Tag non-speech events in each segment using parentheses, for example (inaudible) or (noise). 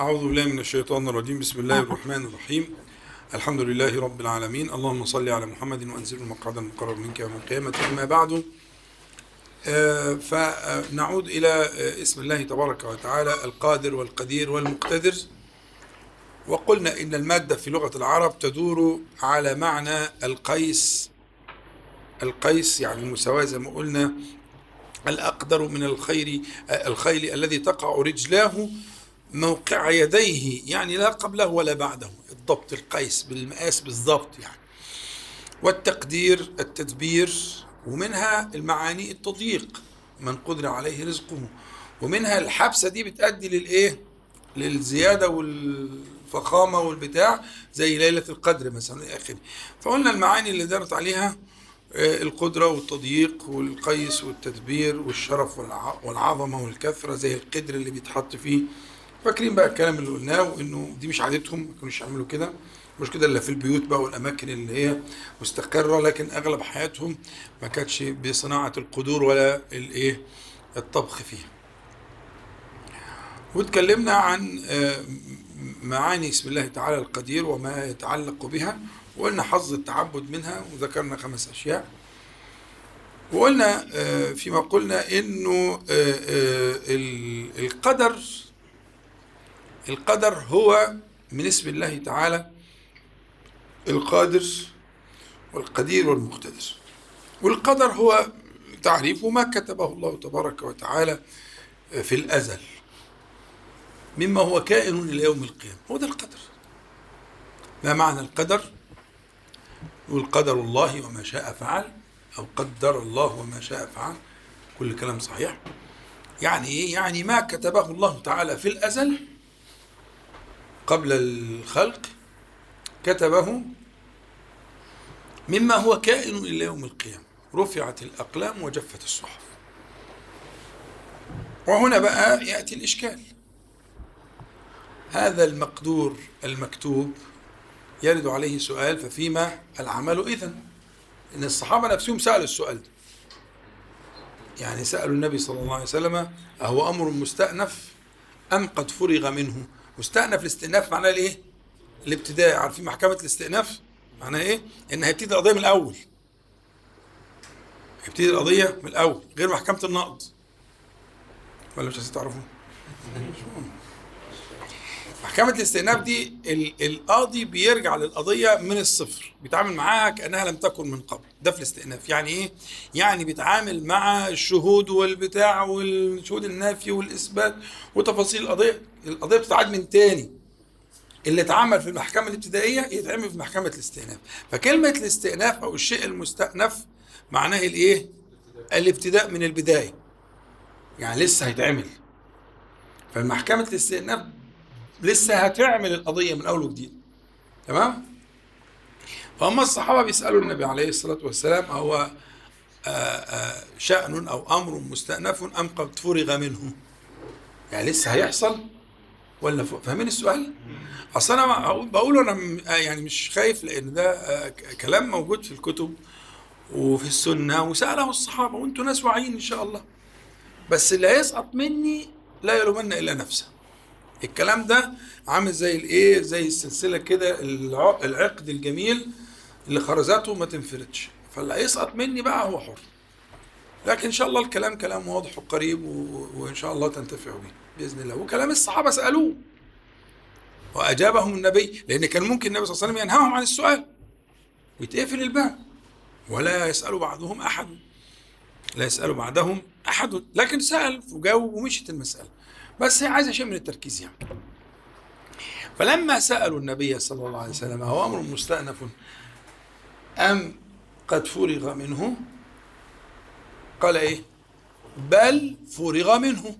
أعوذ بالله من الشيطان الرجيم. بسم الله الرحمن الرحيم. الحمد لله رب العالمين. اللهم صل على محمد وأنزل المقعد المقرب منك يوم القيامة. أما بعد آه، فنعود إلى آه، اسم الله تبارك وتعالى القادر والقدير والمقتدر. وقلنا إن المادة في لغة العرب تدور على معنى القيس. القيس يعني المساواة زي ما قلنا الأقدر من الخير آه، الخيل الذي تقع رجلاه موقع يديه يعني لا قبله ولا بعده الضبط القيس بالمقاس بالضبط يعني. والتقدير التدبير ومنها المعاني التضييق من قدر عليه رزقه. ومنها الحبسة دي بتأدي للإيه؟ للزيادة والفخامة والبتاع زي ليلة القدر مثلا إلى آخره. فقلنا المعاني اللي دارت عليها آه، القدرة والتضييق والقيس والتدبير والشرف والع- والعظمة والكثرة زي القدر اللي بيتحط فيه فاكرين بقى الكلام اللي قلناه وإنه دي مش عادتهم ما كانوش يعملوا كده. مش كده إلا في البيوت بقى والأماكن اللي هي مستقرة لكن أغلب حياتهم ما كانتش بصناعة القدور ولا الإيه الطبخ فيها. واتكلمنا عن آه، معاني اسم الله تعالى القدير وما يتعلق بها وقلنا حظ التعبد منها وذكرنا خمس أشياء. وقلنا آه، فيما قلنا إنه آه، ال- القدر القدر هو من اسم الله تعالى القادر والقدير والمقتدر. والقدر هو تعريفه ما كتبه الله تبارك وتعالى في الأزل مما هو كائن إلى يوم القيامة. هو ده القدر. ما معنى القدر؟ نقول قدر الله وما شاء فعل أو قدر الله وما شاء فعل. كل كلام صحيح. يعني إيه؟ يعني ما كتبه الله تعالى في الأزل قبل الخلق كتبه مما هو كائن إلى يوم القيامة. رفعت الأقلام وجفت الصحف. وهنا بقى يأتي الإشكال. هذا المقدور المكتوب يرد عليه سؤال ففيما العمل إذن؟ إن الصحابة نفسهم سألوا السؤال ده. يعني سألوا النبي صلى الله عليه وسلم أهو أمر مستأنف أم قد فرغ منه؟ مستأنف الاستئناف معناه الايه؟ الابتداء عارفين محكمة الاستئناف معناها إيه؟ ان هيبتدي القضية من الأول هيبتدي القضية من الأول غير محكمة النقض ولا مش عايزين تعرفوا؟ محكمة الاستئناف دي ال- القاضي بيرجع للقضية من الصفر بيتعامل معاها كأنها لم تكن من قبل ده في الاستئناف يعني إيه؟ يعني بيتعامل مع الشهود والبتاع والشهود النافي والإثبات وتفاصيل القضية القضية بتتعاد من تاني. اللي اتعمل في المحكمة الابتدائية يتعمل في محكمة الاستئناف. فكلمة الاستئناف أو الشيء المستأنف معناه الإيه؟ الابتداء من البداية. يعني لسه هيتعمل. فمحكمة الاستئناف لسه هتعمل القضية من أول وجديد. تمام؟ فهم الصحابة بيسألوا النبي عليه الصلاة والسلام هو آه، آه، شأن أو أمر مستأنف أم قد فرغ منه؟ يعني لسه هيحصل؟ ولا فاهمين السؤال؟ أصل أنا بقول- م- آه، يعني مش خايف لأن ده آه، كلام موجود في الكتب وفي السنة وسأله الصحابة وأنتوا ناس واعيين إن شاء الله. بس اللي هيسقط مني لا يلومن إلا نفسه. الكلام ده عامل زي الإيه؟ زي السلسلة كده الع- العقد الجميل اللي خرزاته ما تنفردش. فاللي هيسقط مني بقى هو حر. لكن إن شاء الله الكلام كلام واضح وقريب و... وإن شاء الله تنتفعوا به بإذن الله. وكلام الصحابة سألوه. وأجابهم النبي لأن كان ممكن النبي صلى الله عليه وسلم ينهاهم عن السؤال. ويتقفل الباب. ولا يسأل بعضهم أحد. لا يسأل بعدهم أحد. لكن سأل وجاوب ومشت المسألة. بس هي عايزة شيء من التركيز يعني. فلما سألوا النبي صلى الله عليه وسلم هو أمر مستأنف أم قد فرغ منه؟ قال إيه؟ بل فرغ منه.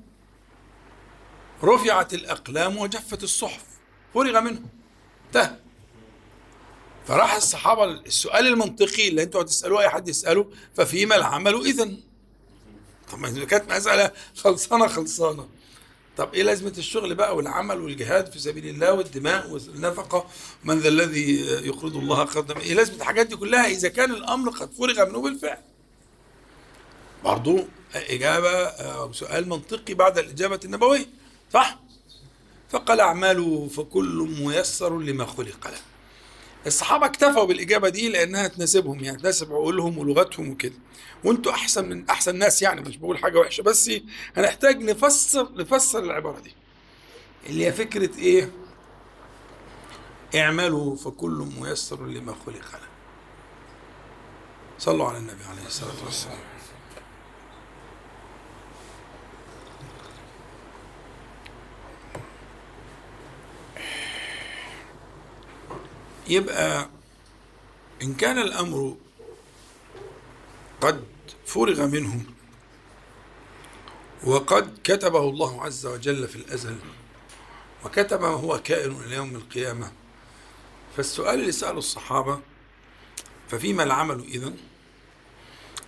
رفعت الأقلام وجفت الصحف فرغ منه. انتهى. فراح الصحابة السؤال المنطقي اللي أنتوا هتسألوه أي حد يسأله ففيما العمل اذا طب ما إذا كانت مسألة خلصانة خلصانة. طب إيه لازمة الشغل بقى والعمل والجهاد في سبيل الله والدماء والنفقة؟ من ذا الذي يقرض الله قرضا؟ إيه لازمة الحاجات دي كلها إذا كان الأمر قد فرغ منه بالفعل. برضو إجابة أو سؤال منطقي بعد الإجابة النبوية صح؟ فقال اعملوا فكل ميسر لما خلق له. الصحابة اكتفوا بالإجابة دي لأنها تناسبهم يعني تناسب عقولهم ولغتهم وكده. وأنتوا أحسن من أحسن ناس يعني مش بقول حاجة وحشة بس هنحتاج نفسر نفسر العبارة دي. اللي هي فكرة إيه؟ اعملوا فكل ميسر لما خلق له. صلوا على النبي عليه الصلاة والسلام. يبقى إن كان الأمر قد فرغ منه وقد كتبه الله عز وجل في الأزل وكتب هو كائن إلى يوم القيامة فالسؤال اللي سأله الصحابة ففيما العمل إذن؟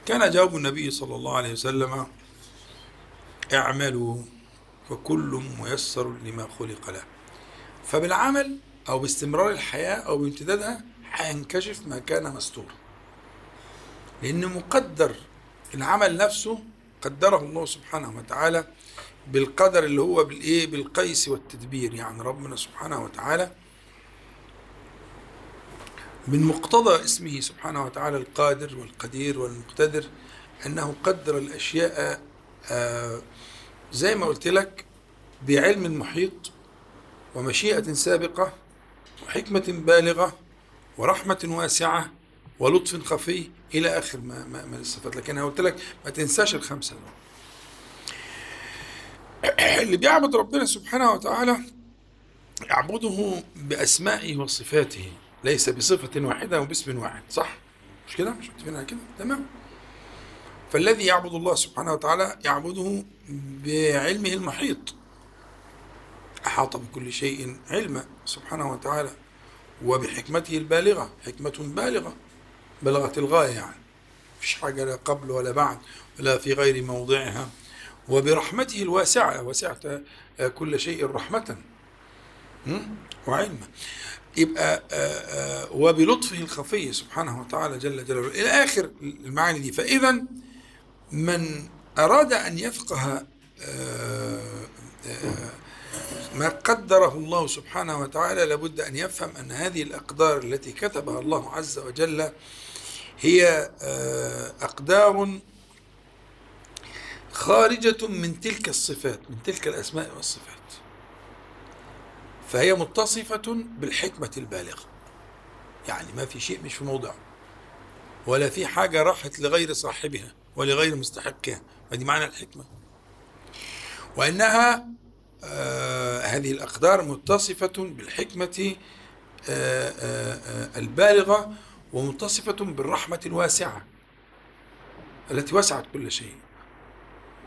كان جواب النبي صلى الله عليه وسلم اعملوا فكل ميسر لما خلق له. فبالعمل أو باستمرار الحياة أو بامتدادها هينكشف ما كان مستورا لأن مقدر العمل نفسه قدره الله سبحانه وتعالى بالقدر اللي هو بالإيه؟ بالقيس والتدبير. يعني ربنا سبحانه وتعالى من مقتضى اسمه سبحانه وتعالى القادر والقدير والمقتدر أنه قدر الأشياء آه زي ما قلت لك بعلم محيط ومشيئة سابقة وحكمة بالغة ورحمة واسعة ولطف خفي إلى آخر ما, ما, ما الصفات لكن أنا قلت لك ما تنساش الخمسة دول (clears throat) اللي بيعبد ربنا سبحانه وتعالى يعبده بأسمائه وصفاته ليس بصفة واحدة وباسم واحد صح؟ مش كده؟ مش متفقين كده؟ تمام فالذي يعبد الله سبحانه وتعالى يعبده بعلمه المحيط أحاط بكل شيء علما سبحانه وتعالى. وبحكمته البالغة حكمة بالغة بلغت الغاية يعني. مفيش حاجة لا قبل ولا بعد ولا في غير موضعها. وبرحمته الواسعة وسعت كل شيء رحمة وعلما يبقى وبلطفه الخفي سبحانه وتعالى جل جلاله. إلى آخر المعاني دي. فإذا من أراد أن يفقه ما قدره الله سبحانه وتعالى لابد أن يفهم أن هذه الأقدار التي كتبها الله عز وجل هي أقدار خارجة من تلك الصفات من تلك الأسماء والصفات. فهي متصفة بالحكمة البالغة. يعني ما في شيء مش في موضعه ولا في حاجة راحت لغير صاحبها ولغير مستحقها. هذه معنى الحكمة. وأنها آه هذه الأقدار متصفة بالحكمة آه آه البالغة ومتصفة بالرحمة الواسعة التي وسعت كل شيء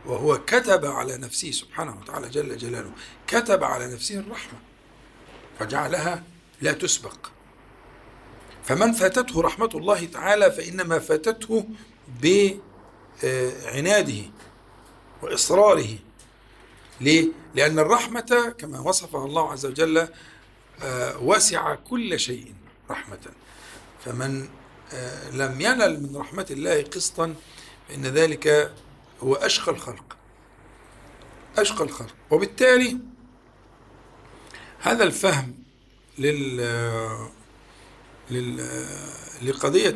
وهو كتب على نفسه سبحانه وتعالى جل جلاله كتب على نفسه الرحمة فجعلها لا تسبق فمن فاتته رحمة الله تعالى فإنما فاتته بعناده وإصراره ليه؟ لأن الرحمة كما وصفها الله عز وجل وسع كل شيء رحمة. فمن لم ينل من رحمة الله قسطا فإن ذلك هو أشقى الخلق. أشقى الخلق. وبالتالي هذا الفهم لل لل لقضية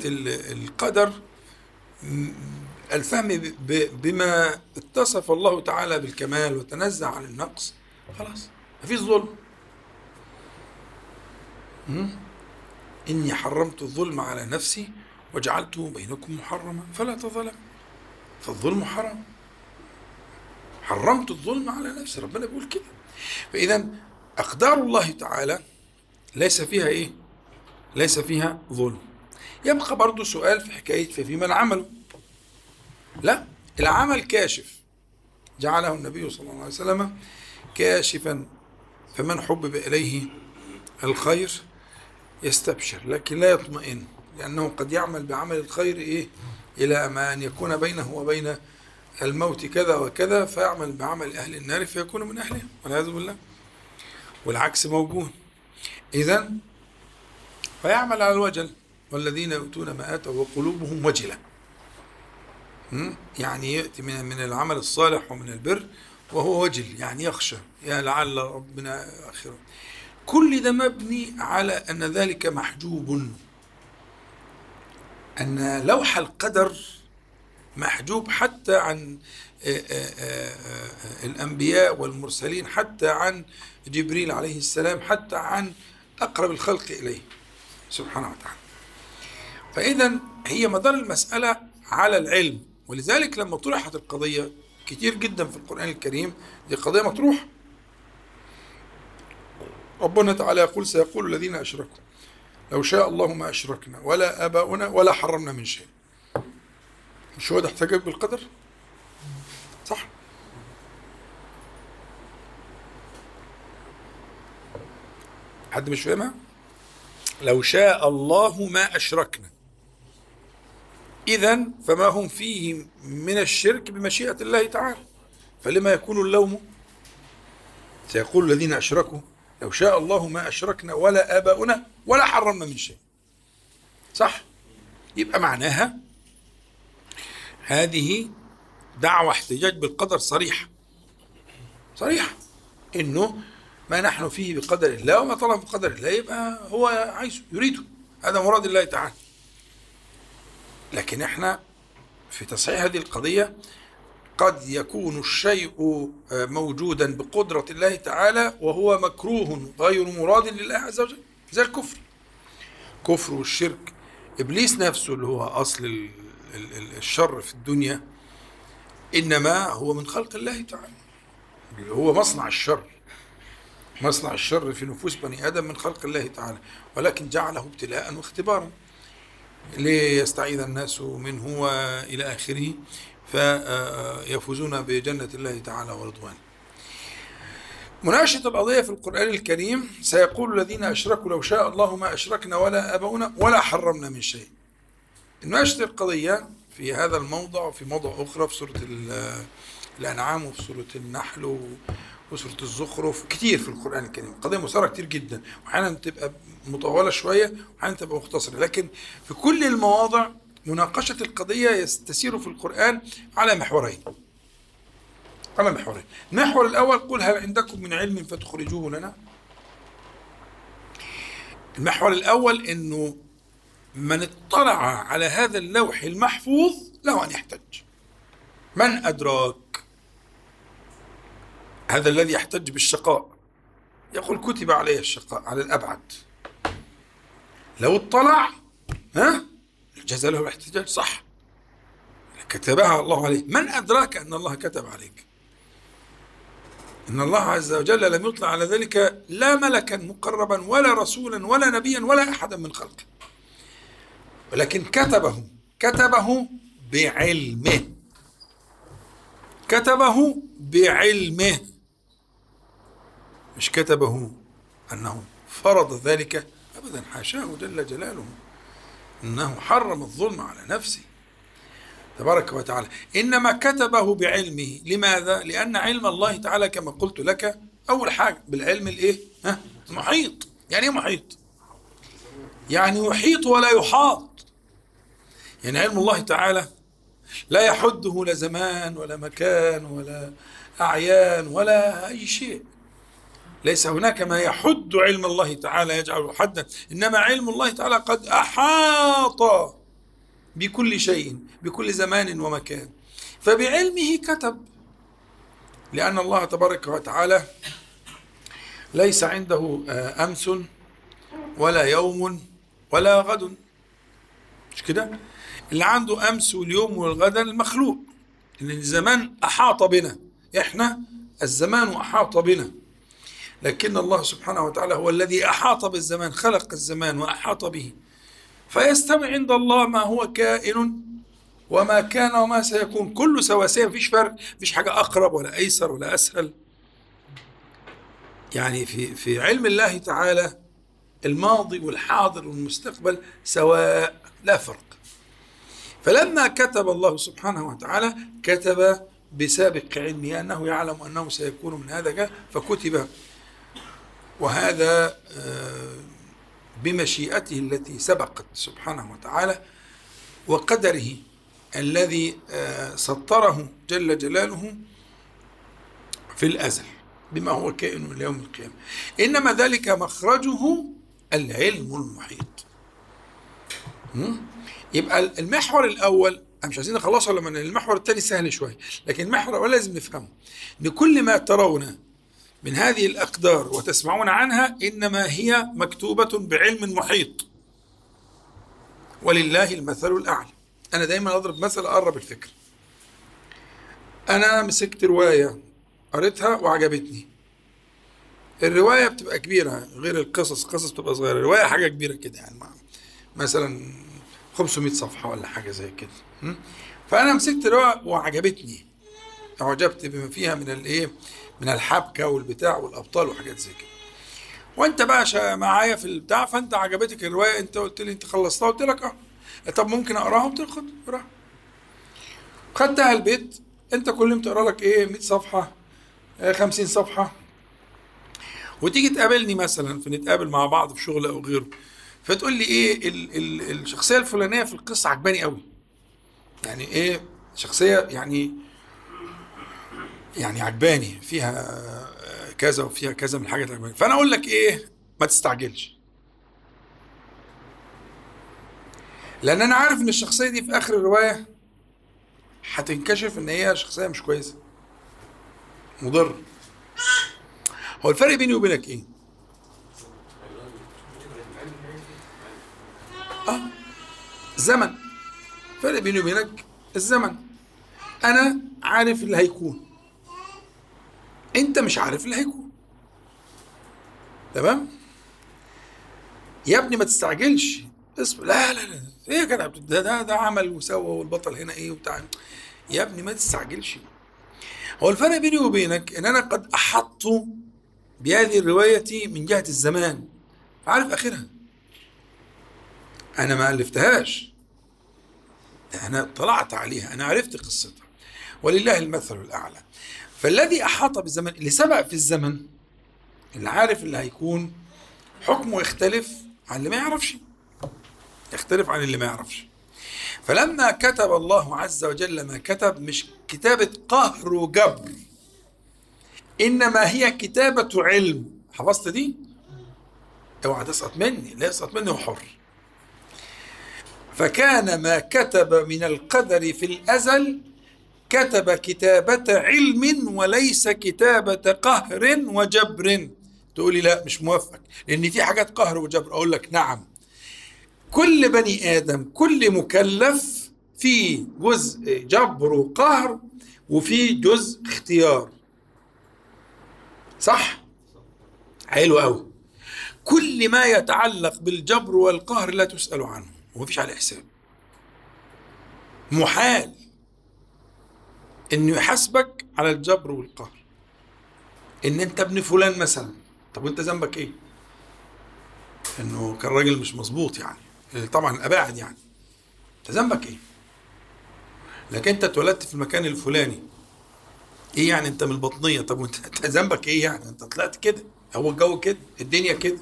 القدر الفهم بما اتصف الله تعالى بالكمال وتنزع عن النقص خلاص مفيش ظلم. إني حرمت الظلم على نفسي وجعلته بينكم محرما فلا تظلم. فالظلم حرام. حرمت الظلم على نفسي ربنا بيقول كده. فإذا أقدار الله تعالى ليس فيها إيه؟ ليس فيها ظلم. يبقى برضو سؤال في حكاية ففيما العمل. لا العمل كاشف. جعله النبي صلى الله عليه وسلم كاشفا فمن حبب إليه الخير يستبشر لكن لا يطمئن لأنه قد يعمل بعمل الخير إيه؟ إلى ما أن يكون بينه وبين الموت كذا وكذا فيعمل بعمل أهل النار فيكون من أهلها والعياذ بالله. والعكس موجود. إذا فيعمل على الوجل والذين يؤتون ما آتوا وقلوبهم وجلة. يعني يأتي من من العمل الصالح ومن البر وهو وجل يعني يخشى يا لعل ربنا آخره. كل ده مبني على أن ذلك محجوب. أن لوح القدر محجوب حتى عن آه، آه، آه، الأنبياء والمرسلين حتى عن جبريل عليه السلام حتى عن أقرب الخلق إليه سبحانه وتعالى. فإذا هي مدار المسألة على العلم. ولذلك لما طرحت القضية كتير جدا في القرآن الكريم دي قضية مطروحة. ربنا تعالى يقول سيقول الذين أشركوا لو شاء الله ما أشركنا ولا آباؤنا ولا حرمنا من شيء. مش هو ده احتجاج بالقدر؟ صح. حد مش فاهمها؟ لو شاء الله ما أشركنا. إذا فما هم فيه من الشرك بمشيئة الله تعالى. فلما يكون اللوم؟ سيقول الذين أشركوا لو شاء الله ما أشركنا ولا آباؤنا ولا حرمنا من شيء. صح؟ يبقى معناها هذه دعوة احتجاج بالقدر صريحة. صريحة. إنه ما نحن فيه بقدر الله وما طلب بقدر الله يبقى هو عايزه يريده. هذا مراد الله تعالى. لكن إحنا في تصحيح هذه القضية قد يكون الشيء موجودا بقدرة الله تعالى وهو مكروه غير مراد لله عز وجل زي الكفر. كفر والشرك. إبليس نفسه اللي هو أصل الشر في الدنيا إنما هو من خلق الله تعالى. هو مصنع الشر. مصنع الشر في نفوس بني آدم من خلق الله تعالى ولكن جعله ابتلاء واختبارا. ليستعيذ الناس منه وإلى آخره؟ فيفوزون بجنة الله تعالى ورضوانه. مناقشة القضية في القرآن الكريم سيقول الذين أشركوا لو شاء الله ما أشركنا ولا آباؤنا ولا حرمنا من شيء. مناقشة القضية في هذا الموضع وفي موضع أخرى في سورة الأنعام وفي سورة النحل وسورة الزخرف كتير في القرآن الكريم قضية مثارة كتير جدا وأحيانا تبقى مطولة شوية وأحيانا تبقى مختصرة لكن في كل المواضع مناقشة القضية تسير في القرآن على محورين. على محورين. المحور الأول قل هل عندكم من علم فتخرجوه لنا؟ المحور الأول أنه من اطلع على هذا اللوح المحفوظ له أن يحتج. من أدراك؟ هذا الذي يحتج بالشقاء. يقول كتب عليه الشقاء على الأبعد. لو اطلع ها؟ جاز له الاحتجاج صح. كتبها الله عليه من أدراك أن الله كتب عليك؟ إن الله عز وجل لم يطلع على ذلك لا ملكا مقربا ولا رسولا ولا نبيا ولا أحدا من خلقه. ولكن كتبه كتبه بعلمه. كتبه بعلمه. مش كتبه؟ أنه فرض ذلك أبدا. حاشاه جل جلاله أنه حرم الظلم على نفسه. تبارك وتعالى. إنما كتبه بعلمه. لماذا؟ لأن علم الله تعالى كما قلت لك أول حاجة. بالعلم الإيه؟ ها؟ محيط يعني إيه محيط؟ يعني يحيط ولا يحاط. يعني علم الله تعالى لا يحده لا زمان ولا مكان ولا أعيان ولا أي شيء. ليس هناك ما يحد علم الله تعالى يجعله حدا إنما علم الله تعالى قد أحاط بكل شيء بكل زمان ومكان. فبعلمه كتب لأن الله تبارك وتعالى ليس عنده آه، أمس ولا يوم ولا غد. مش كده؟ اللي عنده أمس واليوم والغد المخلوق. إن الزمان أحاط بنا إحنا الزمان أحاط بنا. لكن الله سبحانه وتعالى هو الذي أحاط بالزمان خلق الزمان وأحاط به. فيستوي عند الله ما هو كائن وما كان وما سيكون. كله سواسية مفيش فرق مفيش حاجة أقرب ولا أيسر ولا أسهل. يعني في في علم الله تعالى الماضي والحاضر والمستقبل سواء لا فرق. فلما كتب الله سبحانه وتعالى كتب بسابق علمه أنه يعلم أنه سيكون من هذا فكتب وهذا آه، بمشيئته التي سبقت سبحانه وتعالى وقدره الذي آه، سطره جل جلاله في الأزل بما هو كائن إلى يوم القيامة. إنما ذلك مخرجه العلم المحيط? يبقى المحور الأول أنا مش عايزين نخلصه لما المحور الثاني سهل شوية لكن المحور الأول لازم نفهمه. إن كل ما ترون من هذه الأقدار وتسمعون عنها إنما هي مكتوبة بعلم محيط. ولله المثل الأعلى. أنا دايما أضرب مثل أقرب الفكرة أنا مسكت رواية قريتها وعجبتني. الرواية بتبقى كبيرة غير القصص القصص بتبقى صغيرة. الرواية حاجة كبيرة كده يعني مثلا 500 صفحة ولا حاجة زي كده? فأنا مسكت رواية وعجبتني. أعجبت بما فيها من الإيه؟ من الحبكة والبتاع والأبطال وحاجات زي كده. وأنت بقى معايا في البتاع فأنت عجبتك الرواية أنت قلت لي أنت خلصتها قلت لك أه. طب ممكن أقراها قلت خد اقراها خدتها البيت أنت كل يوم تقرأ لك إيه 100 صفحة آه، 50 صفحة. وتيجي تقابلني مثلا فنتقابل مع بعض في شغل أو غيره فتقول لي إيه ال ال الشخصية الفلانية في القصة عجباني قوي يعني إيه شخصية يعني يعني عجباني فيها كذا وفيها كذا من الحاجات اللي فأنا أقول لك إيه ما تستعجلش. لأن أنا عارف إن الشخصية دي في آخر الرواية هتنكشف إن هي شخصية مش كويسة. مضر. هو الفرق بيني وبينك إيه؟ آه زمن الفرق بيني وبينك الزمن. أنا عارف اللي هيكون. انت مش عارف اللي هيكون. تمام؟ يا ابني ما تستعجلش. اصبر لا لا لا. إيه جدع؟ ده ده, ده عمل وسوى والبطل هنا إيه وبتاع. يا ابني ما تستعجلش. هو الفرق بيني وبينك ان أنا قد أحط بهذه الرواية من جهة الزمان. عارف آخرها؟ أنا ما ألفتهاش. أنا طلعت عليها. أنا عرفت قصتها. ولله المثل الأعلى. فالذي أحاط بالزمن اللي سبق في الزمن اللي عارف اللي هيكون حكمه يختلف عن اللي ما يعرفش. يختلف عن اللي ما يعرفش. فلما كتب الله عز وجل ما كتب مش كتابة قهر وجبر إنما هي كتابة علم. حفظت دي؟ أوعى تسقط مني لا يسقط مني وحر. فكان ما كتب من القدر في الأزل كتب كتابة علم وليس كتابة قهر وجبر. تقولي لا مش موافق لأن في حاجات قهر وجبر. أقول لك نعم كل بني آدم كل مكلف في جزء جبر وقهر وفي جزء اختيار. صح؟ حلو قوي كل ما يتعلق بالجبر والقهر لا تسأل عنه ومفيش عليه حساب. محال. إنه يحاسبك على الجبر والقهر. إن أنت ابن فلان مثلا طب وأنت ذنبك إيه؟ إنه كان راجل مش مظبوط يعني. طبعا أباعد يعني. أنت ذنبك إيه؟ لكن أنت اتولدت في المكان الفلاني. إيه يعني أنت من البطنية؟ طب وأنت (laughs) أنت ذنبك إيه يعني؟ أنت طلعت كده. هو الجو كده الدنيا كده.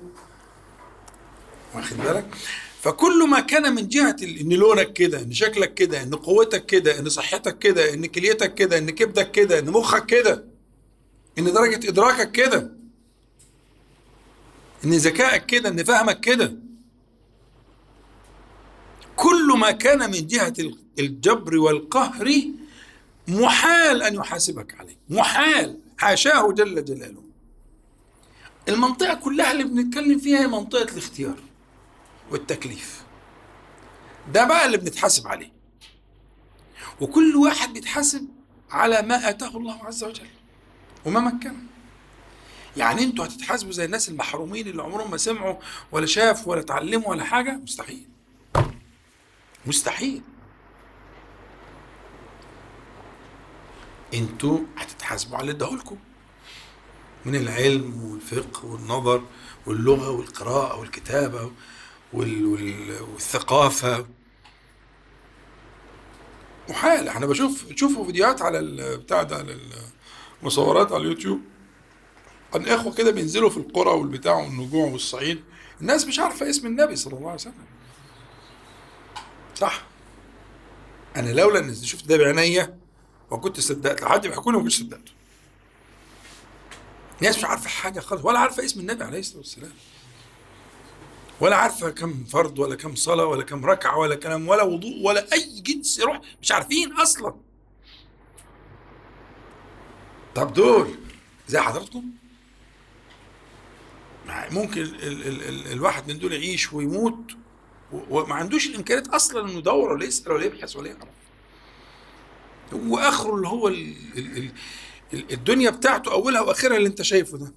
واخد بالك؟ فكل ما كان من جهة إن لونك كده إن شكلك كده إن قوتك كده إن صحتك كده إن كليتك كده إن كبدك كده إن مخك كده إن درجة إدراكك كده إن ذكائك كده إن فهمك كده. كل ما كان من جهة الجبر والقهر محال أن يحاسبك عليه محال حاشاه جل جلاله. المنطقة كلها اللي بنتكلم فيها هي منطقة الاختيار. والتكليف. ده بقى اللي بنتحاسب عليه. وكل واحد بيتحاسب على ما آتاه الله عز وجل. وما مكنه. يعني أنتوا هتتحاسبوا زي الناس المحرومين اللي عمرهم ما سمعوا ولا شافوا ولا اتعلموا ولا حاجة؟ مستحيل. مستحيل. أنتوا هتتحاسبوا على اللي اداهولكم. من العلم والفقه والنظر واللغة والقراءة والكتابة وال وال والثقافة. محال أنا بشوف تشوفوا فيديوهات على ال- بتاع ده على المصورات على اليوتيوب. عن إخوة كده بينزلوا في القرى والبتاع والنجوع والصعيد. الناس مش عارفة اسم النبي صلى الله عليه وسلم. صح؟ أنا لولا إني شفت ده بعينيا وكنت صدقت. لو حد بيحكوا لي ما كنتش صدقته. ناس مش عارفة حاجة خالص ولا عارفة اسم النبي عليه الصلاة والسلام. ولا عارفة كم فرض ولا كم صلاة ولا كم ركعة ولا كلام ولا وضوء ولا أي جنس روح مش عارفين أصلا. طب دول زي حضراتكم؟ ممكن ال ال ال الواحد من دول يعيش ويموت وما عندوش الإمكانيات أصلا إنه يدور ولا يسأل ولا يبحث ولا يعرف. هو اخره اللي هو ال ال ال ال- الدنيا بتاعته أولها وآخرها اللي أنت شايفه ده.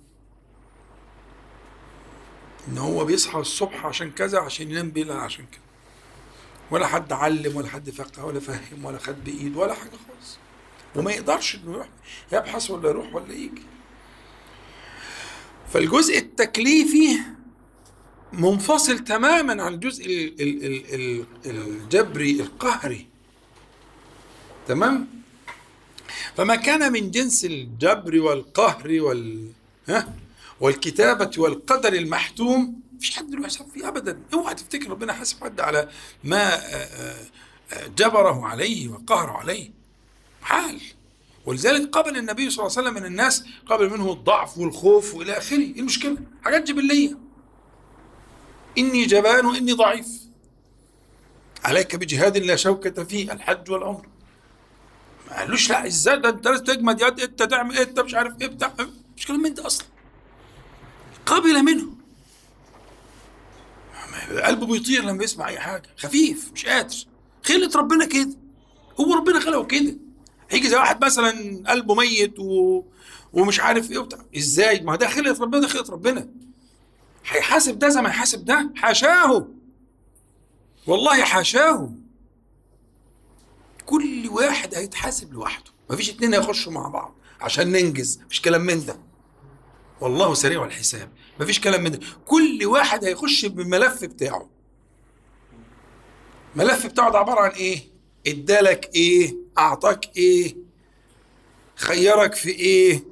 إن هو بيصحى الصبح عشان كذا عشان ينام بالليل عشان كده. ولا حد علم ولا حد فقه ولا فهم ولا خد بإيد ولا حاجة خالص. وما يقدرش إنه يروح يبحث ولا يروح ولا يجي. فالجزء التكليفي منفصل تماما عن الجزء ال- ال- ال- ال- الجبري القهري. تمام؟ فما كان من جنس الجبر والقهر وال ها؟ والكتابة والقدر المحتوم مفيش حد له حساب فيه أبدا. أوعى تفتكر ربنا حاسب حد على ما آه، آه، آه، جبره عليه وقهره عليه. حال. ولذلك قبل النبي صلى الله عليه وسلم من الناس قبل منه الضعف والخوف وإلى آخره. إيه المشكلة؟ حاجات جبلية. إني جبان وإني ضعيف. عليك بجهاد لا شوكة فيه الحج والعمر. ما قالوش لا إزاي ده؟ أنت لازم تجمد يد أنت تعمل إيه؟ أنت مش عارف إيه بتاع. مش كلام من ده أصلا. قبل منه. قلبه بيطير لما يسمع أي حاجة. خفيف مش قادر. خلة ربنا كده. هو ربنا خلقه كده. هيجي زي واحد مثلا قلبه ميت و... ومش عارف إيه وبتاع. إزاي؟ ما ده خلقة ربنا ده خلقة ربنا. هيحاسب ده زي ما يحاسب ده. حاشاه. والله حاشاه. كل واحد هيتحاسب لوحده. مفيش اتنين هيخشوا مع بعض عشان ننجز. مفيش كلام من ده. والله سريع الحساب. مفيش كلام من ده. كل واحد هيخش بالملف بتاعه. الملف بتاعه ده عبارة عن إيه؟ إدالك إيه؟ أعطاك إيه؟ خيرك في إيه؟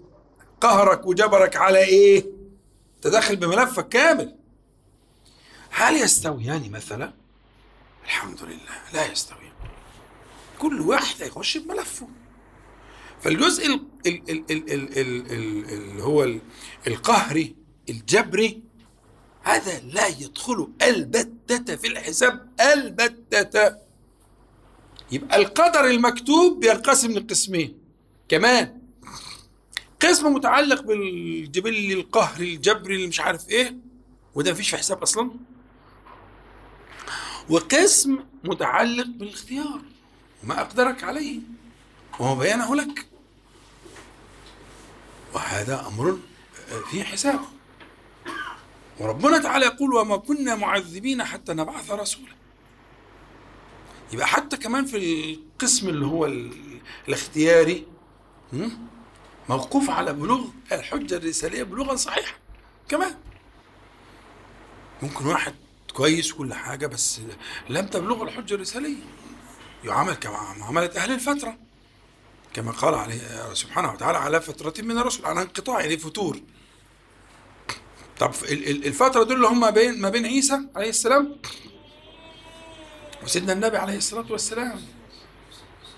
قهرك وجبرك على إيه؟ تدخل بملفك كامل. هل يستويان مثلا؟ الحمد لله لا يستويان كل واحد هيخش بملفه. فالجزء اللي هو القهري الجبري هذا لا يدخل البتة في الحساب البتة. يبقى القدر المكتوب بينقسم لقسمين. كمان قسم متعلق بالجبل القهري الجبري اللي مش عارف إيه وده مفيش في حساب أصلا. وقسم متعلق بالاختيار وما أقدرك عليه وهو بيانه لك. وهذا أمر فيه حساب. وربنا تعالى يقول وما كنا معذبين حتى نبعث رسولا. يبقى حتى كمان في القسم اللي هو ال- الاختياري? موقوف على بلوغ الحجة الرسالية بلوغا صحيحا كمان. ممكن واحد كويس كل حاجة بس لم تبلغ الحجة الرسالية يعامل كما معاملة أهل الفترة. كما قال عليه سبحانه وتعالى على فترة من الرسل على انقطاع يعني فتور طب ال- ال- الفترة دول اللي هم بين ما بين عيسى عليه السلام وسيدنا النبي عليه الصلاة والسلام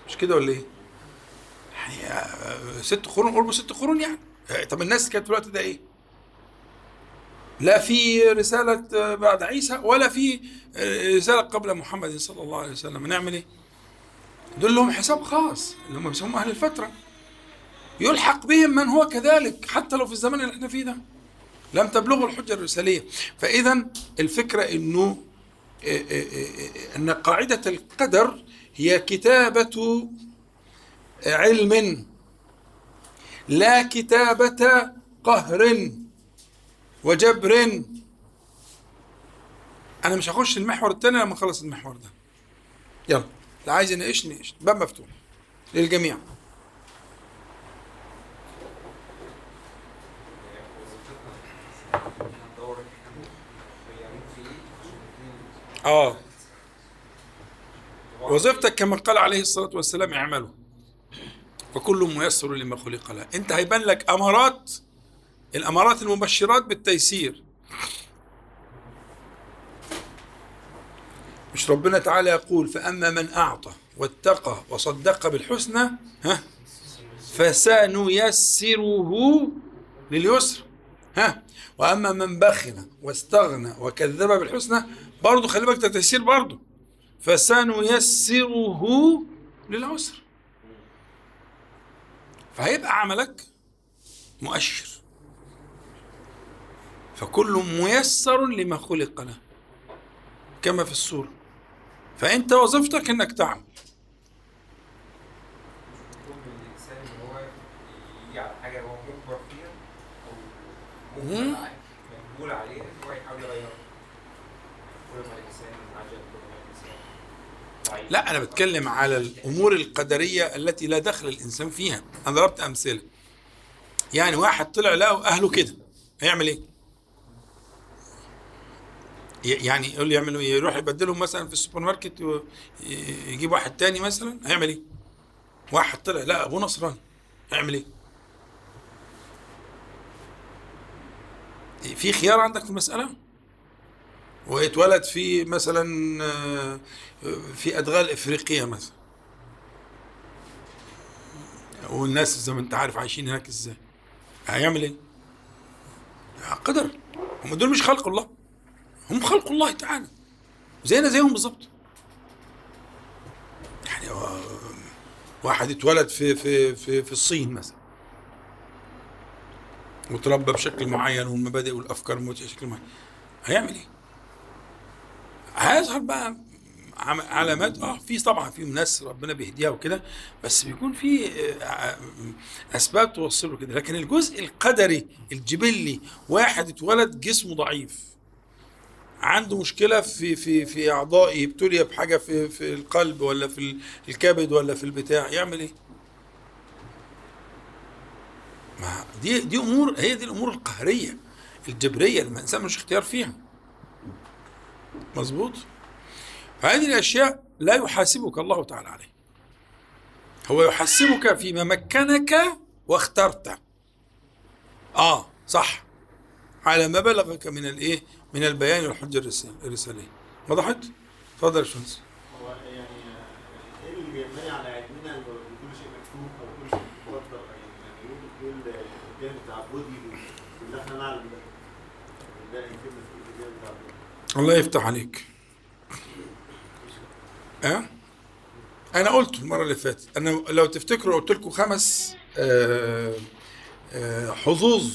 مش كده ولا إيه؟ يعني آه، ست قرون قرب ست قرون يعني آه، طب الناس كانت في الوقت ده إيه؟ لا في رسالة آه، بعد عيسى ولا في رسالة قبل محمد صلى الله عليه وسلم نعمل إيه؟ دول لهم حساب خاص اللي هم بيسموهم أهل الفترة. يلحق بهم من هو كذلك حتى لو في الزمن اللي إحنا فيه ده. لم تبلغه الحجة الرسالية. فإذا الفكرة أنه آه، آه، آه، أن قاعدة القدر هي كتابة علم. لا كتابة قهر وجبر. أنا مش هخش المحور الثاني لما أخلص المحور ده. يلا. اللي عايز يناقشني يناقش باب مفتوح. للجميع. آه. وظيفتك كما قال عليه الصلاة والسلام اعملوا فكل ميسر لما خلق له. انت هيبان لك أمارات الأمارات المبشرات بالتيسير. مش ربنا تعالى يقول فأما من أعطى واتقى وصدق بالحسنى ها فسنيسره لليسر ها. وأما من بخل واستغنى وكذب بالحسنى برضه خلي بالك تيسير برضه فسنيسره للعسر. فهيبقى عملك مؤشر. فكل ميسر لما خلق له كما في السورة. فأنت وظيفتك أنك تعمل. لا أنا بتكلم على الأمور القدرية التي لا دخل الإنسان فيها. أنا ضربت أمثلة. يعني واحد طلع لقوا أهله كده. هيعمل إيه؟ يعني يقول يعملوا إيه؟ يروح يبدلهم مثلا في السوبر ماركت ويجيب واحد تاني مثلا هيعمل إيه؟ واحد طلع لا أبوه نصراني هيعمل إيه؟ في خيار عندك في المسألة؟ واتولد في مثلا آه، في أدغال افريقيا مثلا والناس زي ما أنت عارف عايشين هناك إزاي هيعمل إيه قدر هم دول مش خلق الله هم خلق الله تعالى. زينا زيهم بالظبط يعني هو واحد اتولد في في في في الصين مثلا. وتربى بشكل معين والمبادئ والأفكار بشكل معين. هيعمل إيه؟ هيظهر بقى علامات آه في طبعا في ناس ربنا بيهديها وكده بس بيكون في آه، أسباب توصله كده. لكن الجزء القدري الجبلي واحد اتولد جسمه ضعيف. عنده مشكلة في في في اعضائه ابتلي بحاجة في في القلب ولا في ال- الكبد ولا في البتاع يعمل إيه؟ ما دي دي أمور هي دي الأمور القهرية الجبرية اللي الإنسان مش اختيار فيها. مظبوط؟ فهذه الأشياء لا يحاسبك الله تعالى عليه هو يحاسبك فيما مكنك واخترت. آه صح. على ما بلغك من الإيه؟ من البيان والحجه الرسال- الرساليه وضحت تفضل يا باشمهندس هو يعني إيه اللي بيبني على علمنا ان كل شيء مكتوب أو كل شيء مقدر يعني إيه الجانب التعبدي اللي إحنا نعلم ده. ده يفيدنا في الجانب التعبدي الله يفتح عليك. أه؟ أنا قلت المرة اللي فاتت. أنا لو تفتكروا قلت لكم خمس آه، آه، حظوظ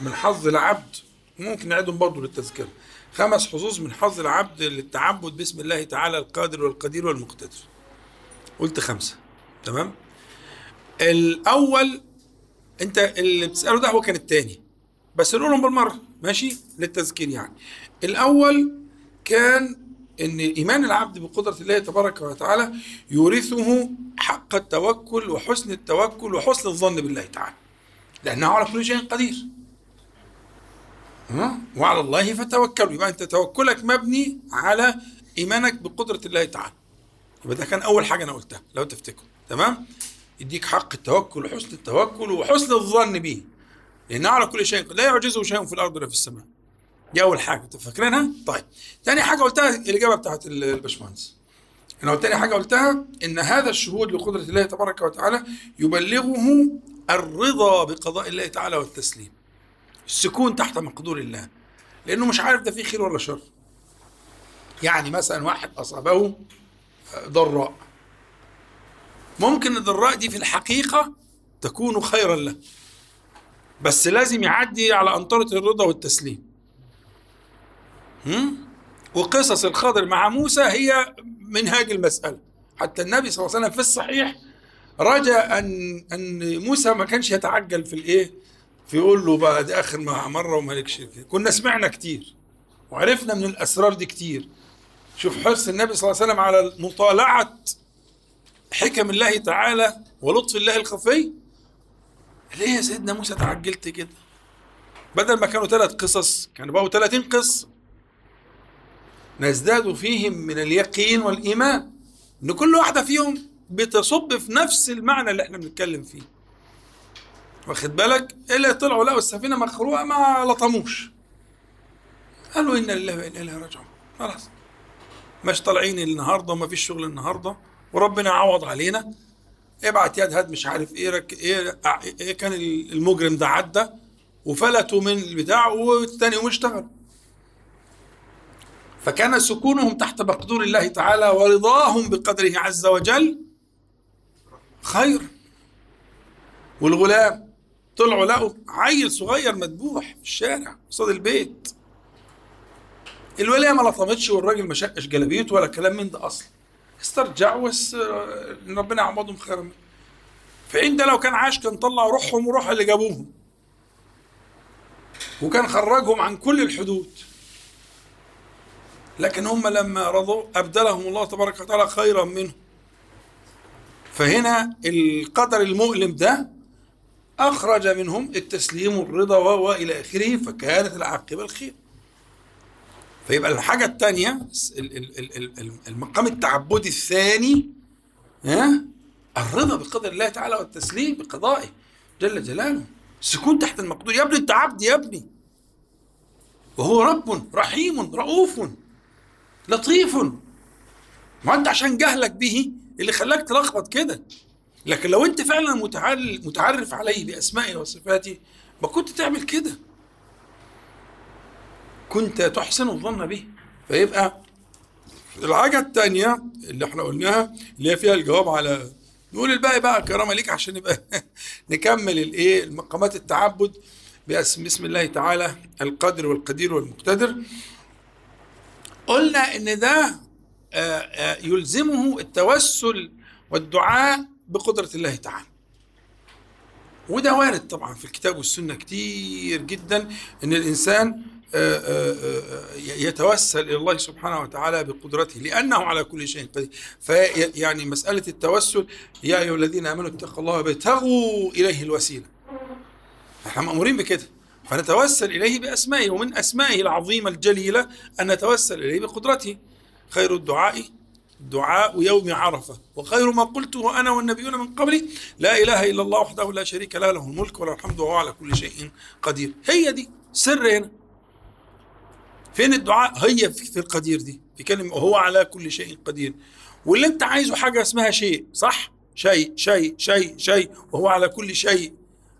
من حظ العبد ممكن نعيدهم برضه للتذكرة. خمس حظوظ من حظ العبد للتعبد باسم الله تعالى القادر والقدير والمقتدر. قلت خمسة. تمام؟ الأول أنت اللي بتسأله ده هو كان التاني. بس نقولهم بالمرة. ماشي؟ للتذكير يعني. الأول كان إن إيمان العبد بقدرة الله تبارك وتعالى يورثه حق التوكل وحسن التوكل وحسن الظن بالله تعالى. لأنه على كل شيء قدير. ها؟ وعلى الله فتوكلوا يبقى أنت توكلك مبني على إيمانك بقدرة الله تعالى. يبقى ده كان أول حاجة أنا قلتها لو تفتكروا تمام؟ يديك حق التوكل وحسن التوكل وحسن الظن به. لأنه على كل شيء لا يعجزه شيء في الأرض ولا في السماء. دي أول حاجة. أنتوا فاكرينها؟ طيب. تاني حاجة قلتها الإجابة بتاعت ال- الباشمهندس. أنا تاني حاجة قلتها إن هذا الشهود لقدرة الله تبارك وتعالى يبلغه الرضا بقضاء الله تعالى والتسليم. السكون تحت مقدور الله. لأنه مش عارف ده فيه خير ولا شر. يعني مثلا واحد أصابه ضراء. ممكن الضراء دي في الحقيقة تكون خيرا له. بس لازم يعدي على أنطرة الرضا والتسليم؟ وقصص الخضر مع موسى هي منهاج المسألة. حتى النبي صلى الله عليه وسلم في الصحيح رجا أن أن موسى ما كانش يتعجل في الإيه؟ فيقول له بقى دي آخر ما- مرة ومالكش فيه. كنا سمعنا كتير وعرفنا من الأسرار دي كتير. شوف حرص النبي صلى الله عليه وسلم على مطالعة حكم الله تعالى ولطف الله الخفي. ليه يا سيدنا موسى تعجلت كده؟ بدل ما كانوا ثلاث قصص كانوا بقوا 30 قصة. نزداد فيهم من اليقين والإيمان إن كل واحدة فيهم بتصب في نفس المعنى اللي إحنا بنتكلم فيه. واخد بالك؟ اللي طلعوا لقوا السفينة مخروقة ما لطموش. قالوا إن لله وإنا إليه راجعون. خلاص. مش طالعين النهارده وما فيش شغل النهارده. وربنا عوض علينا. ابعت يد هات مش عارف إيه رك إيه, إيه كان المجرم ده عدى وفلتوا من البتاع والتاني يوم اشتغلوا. فكان سكونهم تحت مقدور الله تعالى ورضاهم بقدره عز وجل خير. والغلام طلعوا لقوا عيل صغير مذبوح في الشارع قصاد البيت. الولاية ما لطمتش والراجل ما شقش جلابيته ولا كلام من ده أصلا. استرجعوا بس آه، ربنا يعوضهم خيرا. منه. فإن ده لو كان عاش كان طلع روحهم وروح اللي جابوهم. وكان خرجهم عن كل الحدود. لكن هم لما رضوا أبدلهم الله تبارك وتعالى خيرا منه فهنا القدر المؤلم ده أخرج منهم التسليم والرضا و إلى آخره فكانت العاقبة الخير. فيبقى الحاجة الثانية ال- ال- ال- ال- ال- المقام التعبدي الثاني ها الرضا بقدر الله تعالى والتسليم بقضائه جل جلاله. السكون تحت المقدور. يا ابني انت عبد يا ابني. وهو رب رحيم رؤوف لطيف. ما انت عشان جهلك به اللي خلاك تلخبط كده. لكن لو انت فعلا متعرف عليه باسمائه وصفاته ما كنت تعمل كده. كنت تحسن الظن به. فيبقى الحاجة التانية اللي إحنا قلناها اللي هي فيها الجواب على نقول الباقي بقى كرامة ليك عشان نبقى (laughs) نكمل الايه المقامات التعبد باسم بسم الله تعالى القادر والقدير والمقتدر. قلنا إن ده آه، آه، يلزمه التوسل والدعاء بقدرة الله تعالى. وده وارد طبعا في الكتاب والسنة كتير جدا إن الإنسان آه، آه، آه، يتوسل إلى الله سبحانه وتعالى بقدرته لأنه على كل شيء قدير. فيعني مسألة التوسل يا أيها الذين آمنوا اتقوا الله وابتغوا إليه الوسيلة. إحنا مأمورين بكده. فنتوسل إليه بأسمائه ومن أسمائه العظيمة الجليلة أن نتوسل إليه بقدرته. خير الدعاء دعاء يوم عرفة. وخير ما قلته أنا والنبيون من قبلي لا إله إلا الله وحده لا شريك له له الملك وله الحمد وهو على كل شيء قدير. هي دي سر هنا. فين الدعاء؟ هي في في القدير دي في كلمة وهو على كل شيء قدير. واللي أنت عايزه حاجة اسمها شيء صح؟ شيء شيء شيء شيء وهو على كل شيء.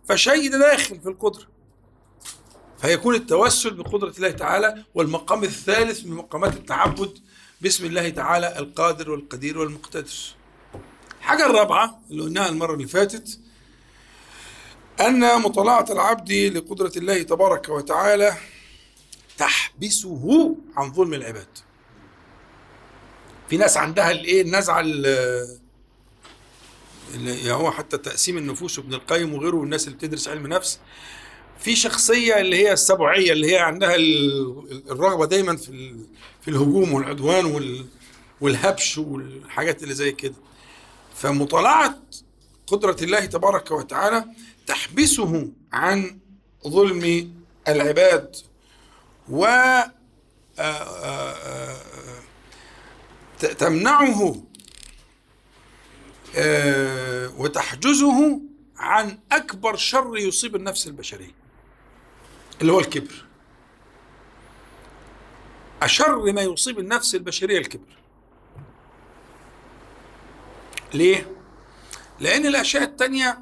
فشيء ده داخل في القدرة. فيكون التوسل بقدرة الله تعالى والمقام الثالث من مقامات التعبد باسم الله تعالى القادر والقدير والمقتدر. الحاجة الرابعة اللي قلناها المرة اللي فاتت أن مطالعة العبد لقدرة الله تبارك وتعالى تحبسه عن ظلم العباد. في ناس عندها الإيه؟ النزعة ال- اللي هو حتى تقسيم النفوس وابن القيم وغيره والناس اللي بتدرس علم نفس في شخصية اللي هي السبعية اللي هي عندها ال- الرغبة دايما في في الهجوم والعدوان وال- والهبش والحاجات اللي زي كده. فمطالعة قدرة الله تبارك وتعالى تحبسه عن ظلم العباد و آه، آه، آه، تمنعه وتحجزه عن أكبر شر يصيب النفس البشرية. اللي هو الكبر. أشر ما يصيب النفس البشرية الكبر. ليه؟ لأن الأشياء التانية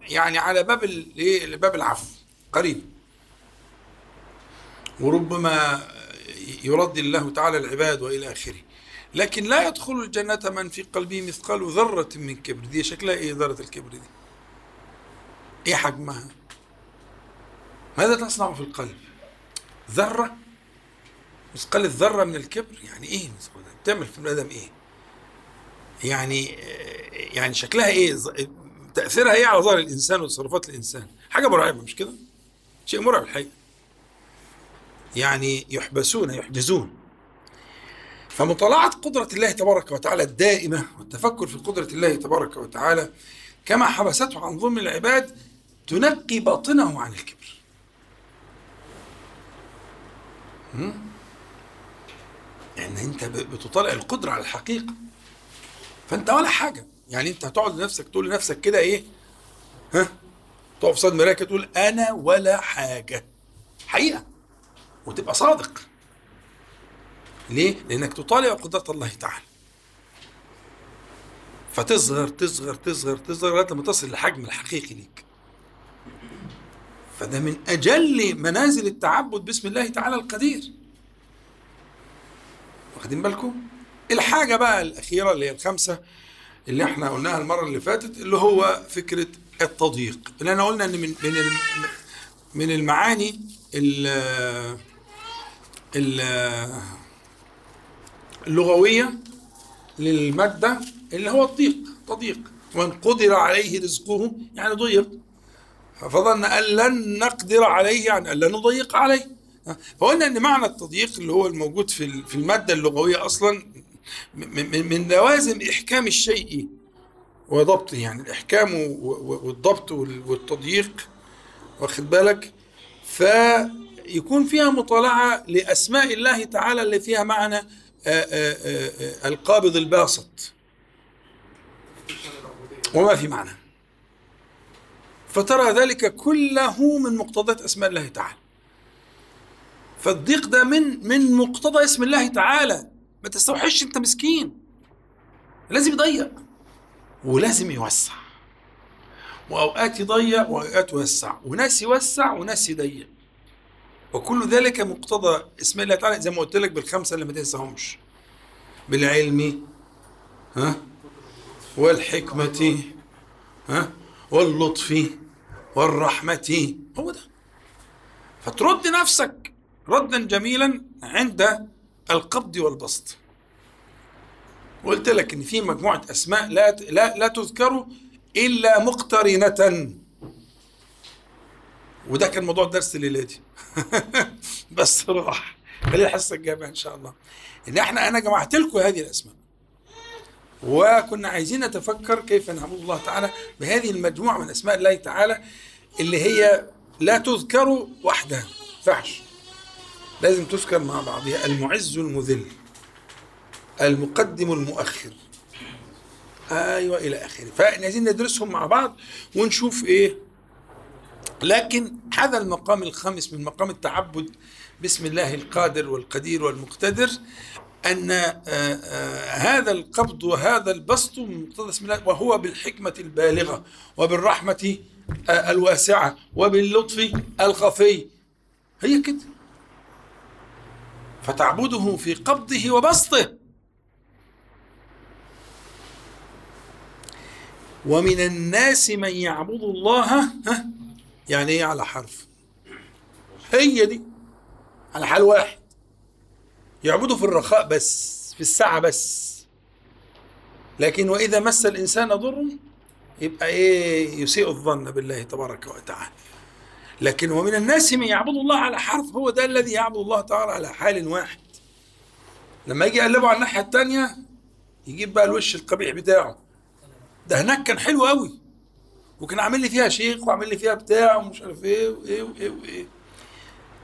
يعني على باب؟ باب العفو. قريب. وربما يرد الله تعالى العباد وإلى آخره. لكن لا يدخل الجنة من في قلبه مثقال ذرة من كبر. دي شكلها إيه ذرة الكبر دي؟ إيه حجمها؟ ماذا تصنع في القلب؟ ذرة؟ مثقال الذرة من الكبر؟ يعني إيه مثقال؟ بتعمل في البني آدم إيه؟ يعني يعني شكلها إيه؟ تأثيرها إيه على ظاهر الإنسان وتصرفات الإنسان؟ حاجة مرعبة مش كده؟ شيء مرعب الحقيقة. يعني يحبسون يحجزون. فمطالعة قدرة الله تبارك وتعالى الدائمة والتفكر في قدرة الله تبارك وتعالى كما حبسته عن ظلم العباد تنقي باطنه عن الكبر. هم؟ يعني انت بتطالع القدرة على الحقيقة. فانت ولا حاجة. يعني انت هتقعد لنفسك تقول لنفسك كده إيه؟ ها؟ تقف قصاد مراية كده تقول أنا ولا حاجة. حقيقة. وتبقى صادق. ليه؟ لأنك تطالع قدرة الله تعالى. فتصغر تصغر تصغر تصغر لغاية ما تصل للحجم الحقيقي ليك. فده من أجل منازل التعبد باسم الله تعالى القدير. واخدين بالكم؟ الحاجة بقى الأخيرة اللي هي الخمسة اللي إحنا قلناها المرة اللي فاتت اللي هو فكرة التضييق. اللي انا قلنا إن من من من المعاني ال ال اللغوية للمادة اللي هو الضيق تضييق. ومن قدر عليه رزقه يعني ضيق. فظن أن لن نقدر عليه يعني أن لن نضيق عليه. فقلنا إن معنى التضييق اللي هو الموجود في في أصلا م- م- من لوازم إحكام الشيء وضبطه يعني و- والضبط وال- والتضييق واخد بالك؟ فيكون فيها مطالعة لأسماء الله تعالى اللي فيها معنى القابض الباسط. وما في معنى. فترى ذلك كله من مقتضيات أسماء الله تعالى. فالضيق ده من من مقتضى اسم الله تعالى. ما تستوحش أنت مسكين. لازم يضيق. ولازم يوسع. وأوقات يضيق وأوقات يوسع. وناس يوسع وناس يضيق. وكل ذلك مقتضى اسم الله تعالى. زي ما قلت لك بالخمسة اللي ما تنساهمش. بالعلم ها؟ والحكمة ها؟ واللطف والرحمة هو ده. فترد نفسك ردا جميلا عند القبض والبسط. وقلت لك إن في مجموعة أسماء لا لا لا تذكر إلا مقترنة. وده كان موضوع الدرس الليلة دي. (laughs) بس راح. خلينا الحصه الجايه إن شاء الله. إن إحنا أنا جمعت لكم هذه الأسماء. وكنا عايزين نتفكر كيف نعبد الله تعالى بهذه المجموعة من أسماء الله تعالى اللي هي لا تذكر وحدها ينفعش لازم تذكر مع بعضها المعز المذل المقدم المؤخر. أيوه إلى آخره. فعايزين ندرسهم مع بعض ونشوف إيه. لكن هذا المقام الخامس من مقام التعبد باسم الله القادر والقدير والمقتدر أن آه، آه، هذا القبض وهذا البسط مقتضى اسم الله وهو بالحكمة البالغة وبالرحمة آه، الواسعة وباللطف الخفي. هي كده. فتعبده في قبضه وبسطه. ومن الناس من يعبد الله ها يعني إيه؟ على حرف. هي دي على حال واحد. يعبده في الرخاء بس في الساعة بس. لكن وإذا مس الإنسان ضر يبقى إيه يسيء الظن بالله تبارك وتعالى. لكن ومن الناس من يعبد الله على حرف هو ده الذي يعبد الله تعالى على حال واحد. لما يجي يقلبه على الناحية التانية يجيب بقى الوش القبيح بتاعه. ده هناك كان حلو قوي وكان عامل لي فيها شيخ وعامل لي فيها بتاع ومش عارف إيه وإيه وإيه وإيه.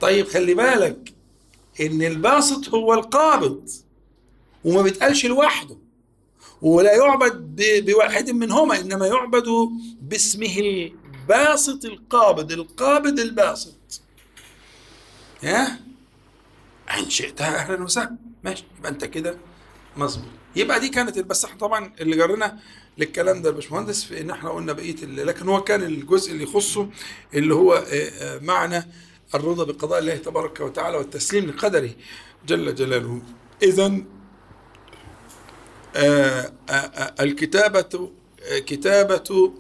طيب خلي بالك إن الباسط هو القابض وما بيتقالش لوحده ولا يعبد بواحد منهما إنما يعبد باسمه الباسط القابض القابض الباسط. ها؟ إن شئتها أهلا وسهلا. ماشي يبقى أنت كده مظبوط. يبقى دي كانت بس إحنا طبعا اللي جرنا للكلام ده يا باشمهندس في إن إحنا قلنا بقية لكن هو كان الجزء اللي يخصه اللي هو معنى الرضا بقضاء الله تبارك وتعالى والتسليم لقدره جل جلاله. اذا آه، آه، آه، الكتابة كتابة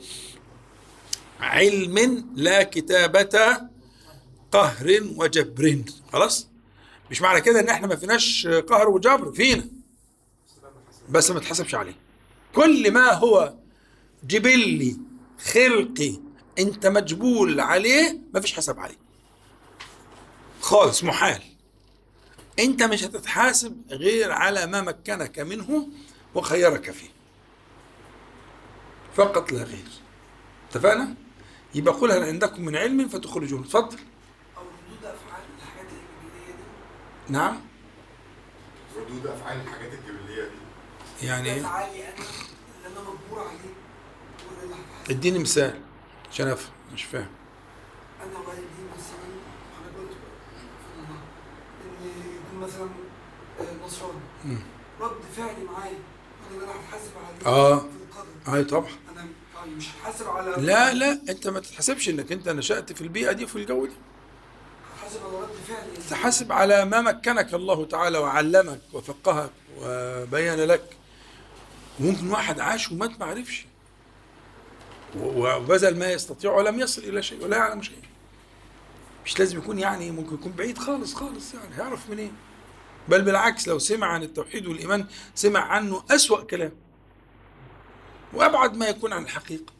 علم لا كتابة قهر وجبر. خلاص؟ مش معنى كده إن إحنا ما فيناش قهر وجبر؟ فينا. بس ما تحسبش عليه. كل ما هو جبلي خلقي أنت مجبول عليه ما فيش حساب عليه. خالص محال. أنت مش هتتحاسب غير على ما مكنك منه وخيرك فيه. فقط لا غير. اتفقنا؟ يبقى قل هل عندكم من علم فتخرجون اتفضل. أو ردود أفعال الحاجات الجبليه دي؟ نعم. ردود أفعال الحاجات الجبليه دي. يعني إيه؟ افعالي أنا اللي أنا مجبور عليه. ولا اللي إديني مثال عشان أفهم مش فاهم. أنا والدي مثلا أنا قلت في الله ان يكون مثلا آه، نصراني. رد فعلي معايا. ان أنا هتحاسب على القدر. اي طبعا. أنا طيب مش هتحاسب على لا لا أنت ما تتحسبش إنك أنت نشأت في البيئة دي وفي الجو ده هتحاسب على رد فعلي. تحاسب على ما مكنك الله تعالى وعلمك وفقهك وبين لك. ممكن واحد عاش ومات ما عرفش. وبذل ما يستطيع ولم يصل إلى شيء ولا يعلم شيء. مش لازم يكون يعني ممكن يكون بعيد خالص خالص يعني. هيعرف منين؟ بل بالعكس لو سمع عن التوحيد والإيمان سمع عنه أسوأ كلام. وأبعد ما يكون عن الحقيقة.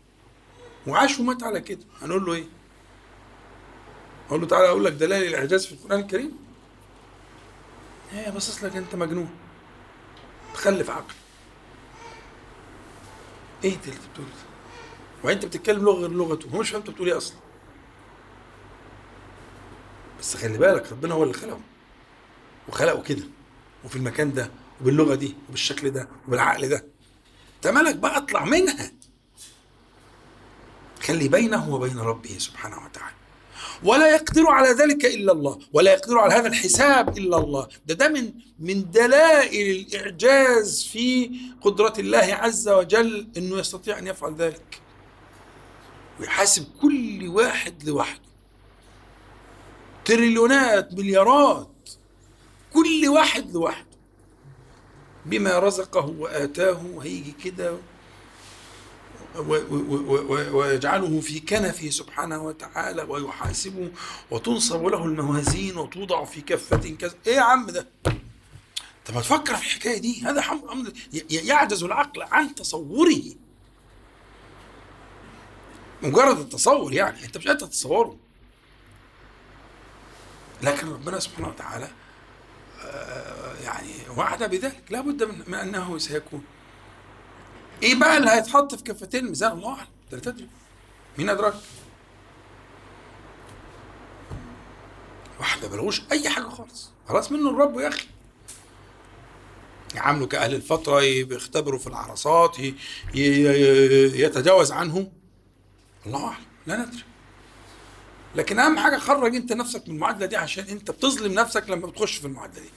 وعاش ومات على كده. هنقول له إيه؟ أقول له تعالى أقول لك دلائل الإعجاز في القرآن الكريم. إيه باصص لك أنت مجنون. مخلف عقل. ده اللي بتقوله ده؟ وانت بتتكلم لغة غير لغته. هو مش فاهم أنت بتقول إيه أصلا. بس خلي بالك ربنا هو اللي خلقه وخلقه كده وفي المكان ده وباللغة دي وبالشكل ده وبالعقل ده. انت مالك بقى؟ اطلع منها. خلي بينه وبين ربه سبحانه وتعالى. ولا يقدر على ذلك إلا الله ولا يقدر على هذا الحساب إلا الله. ده ده من من دلائل الإعجاز في قدرة الله عز وجل إنه يستطيع أن يفعل ذلك. ويحاسب كل واحد لوحده. تريليونات مليارات. كل واحد لوحده. بما رزقه وآتاه وهيجي كده ويجعله في كنفه سبحانه وتعالى ويحاسبه وتنصب له الموازين وتوضع في كفة كذا. إيه يا عم ده؟ طب ما تفكر في الحكاية دي. هذا أمر يعجز العقل عن تصوره. مجرد التصور يعني. أنت مش قادر تتصوره. لكن ربنا سبحانه وتعالى يعني وعد بذلك. لا بد من أنه سيكون. إيه بقى اللي هيتحط في كفتين الميزان الله أعلم. ده لا تدري. مين أدراك؟ واحد ما بلغوش أي حاجة خالص. خلاص منه الرب يا أخي. يعاملوا كأهل الفترة ي- بيختبروا في العرصات يتجاوز عنهم. الله أعلم. لا ندري. لكن أهم حاجة خرج أنت نفسك من المعادلة دي عشان أنت بتظلم نفسك لما بتخش في المعادلة دي.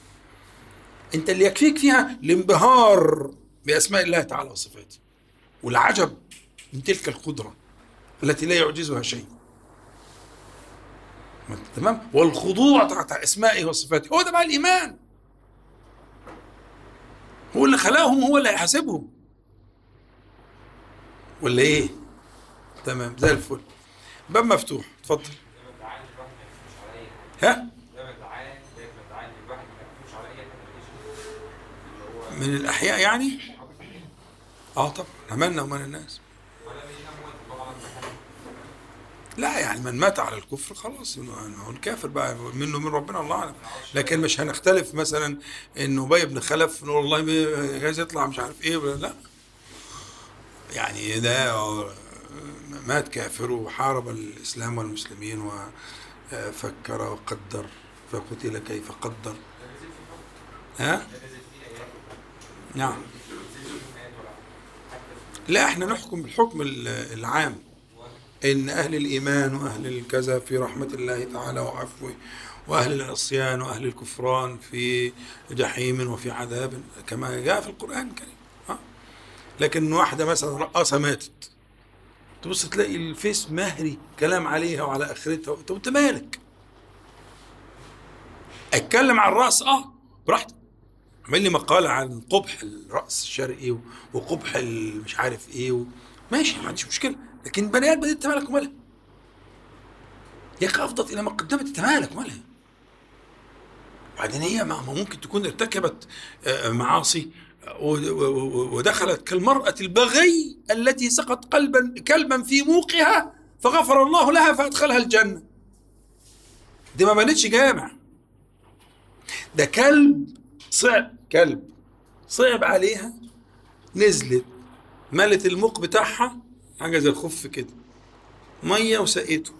أنت اللي يكفيك فيها الانبهار بأسماء الله تعالى وصفاته والعجب من تلك القدرة التي لا يعجزها شيء. تمام؟ والخضوع تحت أسمائه وصفاته. هو ده بقى الإيمان. هو اللي خلقهم هو اللي هيحاسبهم. ولا إيه؟ تمام زي الفل. باب مفتوح اتفضل. هو من الأحياء يعني؟ آه طبعا عملنا ومن الناس. لا يعني من مات على الكفر خلاص هو الكافر بقى منه من ربنا الله أعلم. لكن مش هنختلف مثلا انه أبي بن خلف نقول والله جايز يطلع مش عارف إيه ولا لا. يعني ده مات كافر وحارب الإسلام والمسلمين وفكر وقدر فقتل كيف قدر. ها؟ نعم. لا إحنا نحكم بالحكم ال- العام. إن أهل الإيمان وأهل الكذا في رحمة الله تعالى وعفوه وأهل العصيان وأهل الكفران في جحيم وفي عذاب كما جاء في القرآن الكريم؟ لكن واحدة مثلا رقاصه ماتت. تبص تلاقي الفيس مهري كلام عليها وعلى آخرتها. طب أنت مالك؟ أتكلم عن الراس آه براحتك. عمل لي مقالة عن قبح الرأس الشرقي وقبح مش عارف إيه و... ماشي ما عنديش مشكلة. لكن بني آدم انت مالك ومالها يا أخي افضت إلى ما قدمت انت مالك ومالها وبعدين هي ما ممكن تكون ارتكبت آه، معاصي. و- و- ودخلت كالمرأة البغي التي سقط قلبا كلبا في موقها فغفر الله لها فأدخلها الجنة. دي ما بنتش جامع ده كلب صعب كلب صعب عليها. نزلت ملت الموق بتاعها حاجة زي الخف كده مية وسقيته.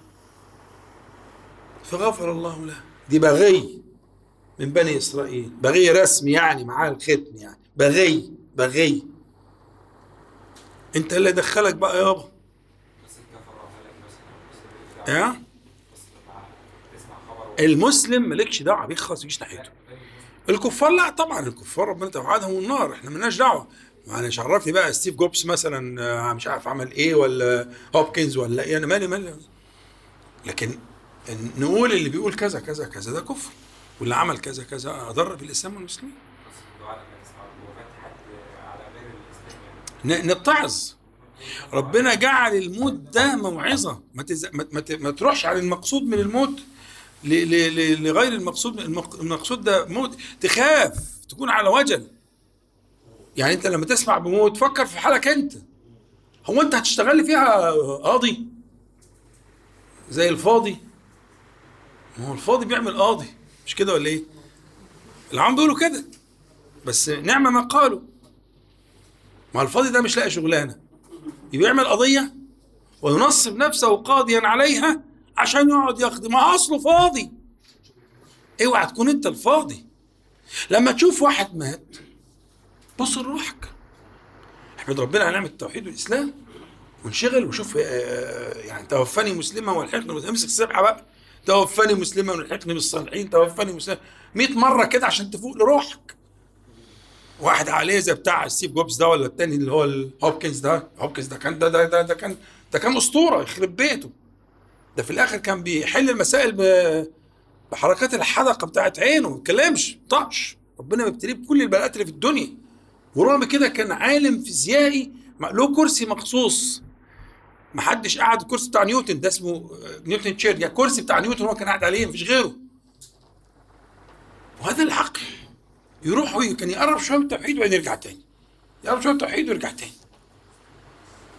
فغفر الله لها. دي بغي من بني إسرائيل. بغي رسمي يعني معاه الختم يعني. بغي بغي. انت اللي دخلك بقى يابا. خبر المسلم مالكش دعوة بيه خالص مش ناحيته. الكفار لا طبعا الكفار ربنا توعدهم النار إحنا مالناش دعوة. أنا مش عرفني بقى ستيف جوبز مثلا آه، مش عارف عمل إيه ولا هوبكنز ولا إيه؟ أنا مالي مالي. لكن نقول اللي بيقول كذا كذا كذا ده كفر. واللي عمل كذا كذا أضر بالإسلام والمسلمين بس الدعاء لما تسمع وفاة حد على غير الاسلام يعني ن- نتعظ ربنا جعل الموت ده موعظة. ما, تز... ما... ت... ما تروحش على المقصود من الموت ل... ل... لغير المقصود المق... المقصود ده موت. تخاف تكون على وجل. يعني انت لما تسمع بموت فكر في حالك انت. هو انت هتشتغل فيها قاضي؟ زي الفاضي. ما هو الفاضي بيعمل قاضي. مش كده ولا إيه؟ العام بيقولوا كده. بس نعمه ما قالوا. ما الفاضي ده مش لاقي شغلانة. يبقى يعمل قضية وينصب نفسه قاضيا عليها عشان يقعد يقضي ما أصله فاضي. اوعى تكون أنت الفاضي. لما تشوف واحد مات بص لروحك. احمد ربنا على نعمة التوحيد والإسلام. وانشغل وشوف آه، يعني توفاني مسلما والحقني امسك السبحة بقى. توفاني مسلما والحقني بالصالحين. توفاني مسلما. 100 مرة كده عشان تفوق لروحك. واحد عليه زي بتاع ستيف جوبز ده ولا التاني اللي هو الهوبكنز ده؟ هوبكنز ده كان ده ده ده, ده كان ده كان أسطورة يخرب بيته. ده في الآخر كان بيحل المسائل بحركات الحدقة بتاعت عينه ما بيتكلمش طقش. ربنا بيبتليه بكل البلاءات اللي في الدنيا. ورغم كده كان عالم فيزيائي له كرسي مخصوص. ما حدش قعد الكرسي بتاع نيوتن ده اسمه آه، نيوتن تشير يعني الكرسي بتاع نيوتن هو كان قاعد عليه مفيش غيره. وهذا العقل يروح كان يقرب شوية من التوحيد وبعدين يرجع تاني. يقرب شوية من التوحيد ويرجع تاني.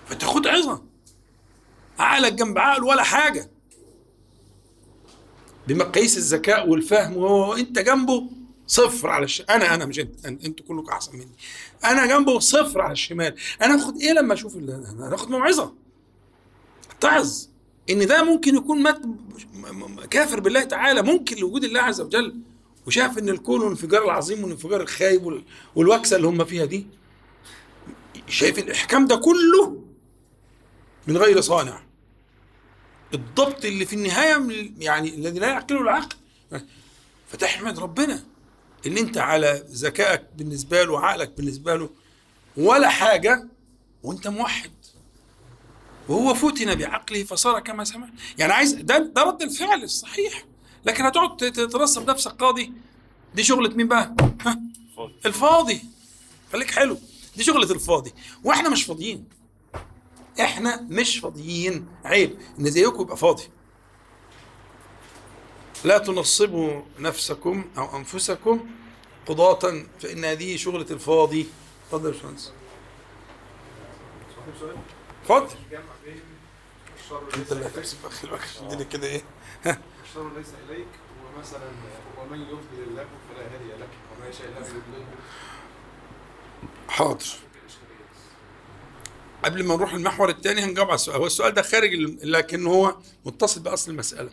فتاخد عظة. عقلك جنب عقل ولا حاجة. بمقاييس الذكاء والفهم وهو انت جنبه صفر على الش... أنا أنا مش انت. أنتوا كلكم أحسن مني. أنا جنبه صفر على الشمال. أنا اخد إيه لما أشوف أنا آخد موعظة؟ أتعظ. إن ده ممكن يكون مات كافر بالله تعالى. ممكن لوجود الله عز وجل وشاف إن الكون والانفجار العظيم والانفجار الخايب وال- والوكسة اللي هم فيها دي شايف الإحكام ده كله من غير صانع. الضبط اللي في النهاية يعني الذي لا يعقله العقل. فتحمد ربنا إن أنت على ذكائك بالنسبة له وعقلك بالنسبة له ولا حاجة وأنت موحد. وهو فتن بعقله فصار كما سمع. يعني عايز ده ده رد الفعل الصحيح. لكن هتقعد ت- تترسم نفسك قاضي دي شغلة مين بقى؟ ها؟ الفاضي خليك حلو دي شغلة الفاضي وإحنا مش فاضيين إحنا مش فاضيين عيب ان زيكم يبقى فاضي لا تنصبوا نفسكم أو انفسكم قضاة فان هذه شغلة الفاضي اتفضل يا باشمهندس اتفضل انت اللي هتمسك بالك الدنيا كده إيه الشر ليس إليك ومثلا ومن يضلل الله فلا هادي له وما يشاء الله يضلله حاضر. قبل ما نروح المحور الثاني هنجاوب على السؤال. هو السؤال ده خارج لكن هو متصل بأصل المسألة.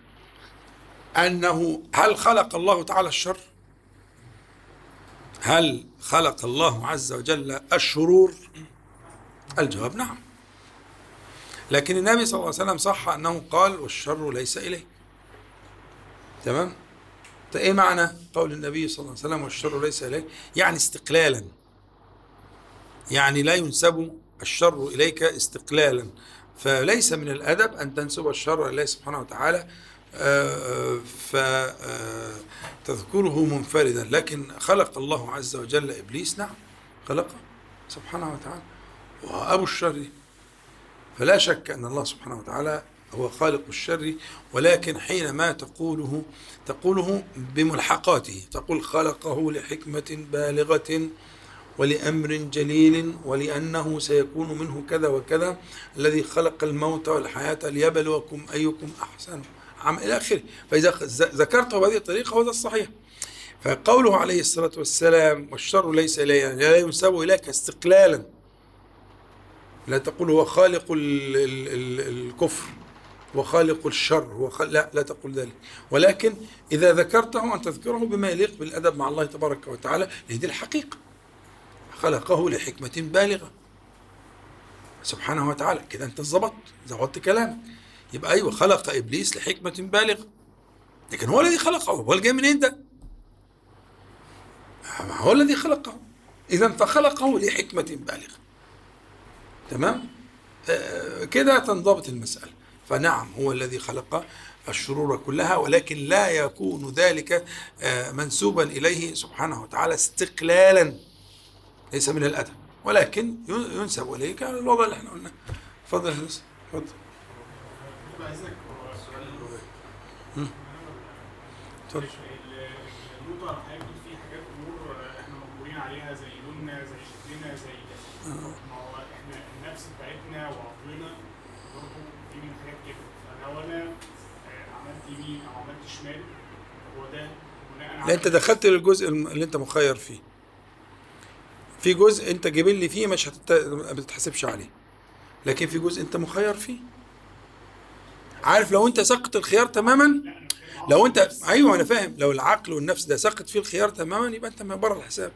أنه هل خلق الله تعالى الشر؟ هل خلق الله عز وجل الشرور؟ الجواب نعم. لكن النبي صلى الله عليه وسلم صح أنه قال والشر ليس إليك. تمام؟ طيب إيه معنى قول النبي صلى الله عليه وسلم والشر ليس إليك؟ يعني استقلالا. يعني لا ينسب الشر إليك استقلالا. فليس من الأدب أن تنسب الشر إليه سبحانه وتعالى فتذكره منفردا. لكن خلق الله عز وجل إبليس نعم خلقه سبحانه وتعالى. وأبو الشر. فلا شك أن الله سبحانه وتعالى هو خالق الشر ولكن حينما تقوله تقوله بملحقاته تقول خلقه لحكمة بالغة ولأمر جليل ولأنه سيكون منه كذا وكذا الذي خلق الموت والحياة ليبلوكم أيكم أحسن عم إلى آخره. فإذا ذكرته بهذه الطريقة هو الصحيح. فقوله عليه الصلاة والسلام والشر ليس إليه يعني لا ينسب إليك استقلالا. لا تقول هو خالق ال ال ال الكفر. وخالق الشر هو خل... لا لا تقول ذلك. ولكن إذا ذكرته أن تذكره بما يليق بالأدب مع الله تبارك وتعالى لهذه الحقيقة. خلقه لحكمة بالغة. سبحانه وتعالى كده أنت ظبطت ظبطت كلامك. يبقى أيوه خلق إبليس لحكمة بالغة. لكن هو الذي خلقه هو اللي جاي منين ده؟ هو الذي خلقه. إذا فخلقه لحكمة بالغة. تمام؟ آه، كده تنضبط المسألة. فنعم هو الذي خلق الشرور كلها ولكن لا يكون ذلك آه، منسوبا إليه سبحانه وتعالى استقلالا ليس من الأدب ولكن ين- ينسب إليه كان الوضع اللي إحنا قلناه. اتفضل يا هندسة، اتفضل النقطة هيكون في حاجات أمور إحنا مجبورين عليها زي لوننا زي شكلنا زي ما هو إحنا النفس بتاعتنا وعقلنا برضه دي من حاجات كده فلو أنا آه، عملت يمين أو عملت شمال هو ده بناء أنت دخلت للجزء اللي أنت مخير فيه. في جزء أنت جبل فيه مش هتت... ما بتتحسبش عليه. لكن في جزء أنت مخير فيه. عارف لو أنت سقط الخيار تماما لو أنت أيوه أنا فاهم. لو العقل والنفس ده سقط فيه الخيار تماما يبقى أنت من بره الحساب.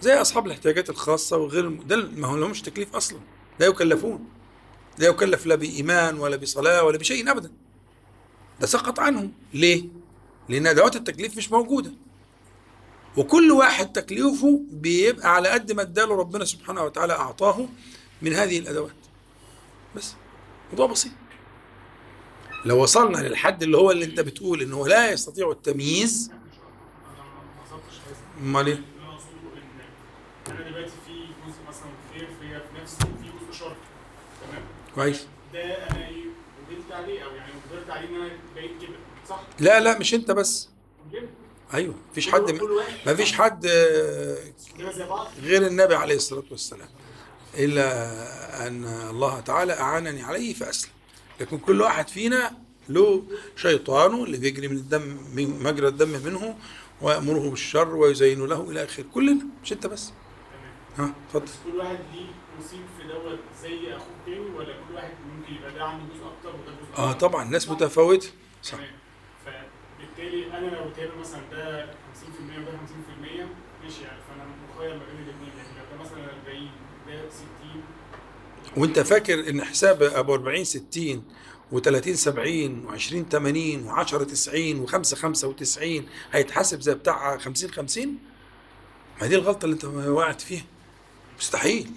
زي أصحاب الاحتياجات الخاصة وغير ده ما هو لهمش تكليف أصلا. لا يكلفون. لا يكلف لا بإيمان ولا بصلاة ولا بشيء ابدا. ده سقط عنهم ليه؟ لأن أدوات التكليف مش موجودة وكل واحد تكليفه بيبقى على قد ما اداله ربنا سبحانه وتعالى أعطاه من هذه الأدوات بس موضوع بسيط لو وصلنا للحد اللي هو اللي أنت بتقول إنه لا يستطيع التمييز أمال إيه؟ أنا دلوقتي في مثلا خير في وفي شر تمام كويس ده أنا إيه وجدت عليه أو يعني قدرت عليه إن أنا؟ لا لا مش انت بس. أيوه مفيش حد كل واحد. ما فيش حد آه، غير النبي عليه الصلاة والسلام إلا أن الله تعالى أعانني عليه فأسلم. لكن كل واحد فينا له شيطانه اللي بيجري من الدم من مجرى الدم منه ويأمره بالشر ويزين له إلى آخره كلنا مش أنت بس. ها اتفضل. كل واحد ليه نصيب في دوت زي اخوه التاني ولا كل واحد ممكن يبقى ده عنده جزء أكتر وده جزء آه أكتر؟ طبعا الناس صح؟ متفاوتة. صح. فبالتالي أنا لو تابع مثلا ده 50% وده 50% ماشي يعني. فأنا مخير ما بين الاثنين لكن لو ده مثلا 40 ده 60 وأنت فاكر إن حساب أبو 40 60 و30 70 و20 80 و10 90 و5 95 هيتحاسب زي بتاع 50 50 ما دي الغلطة اللي أنت وقعت فيها. مستحيل.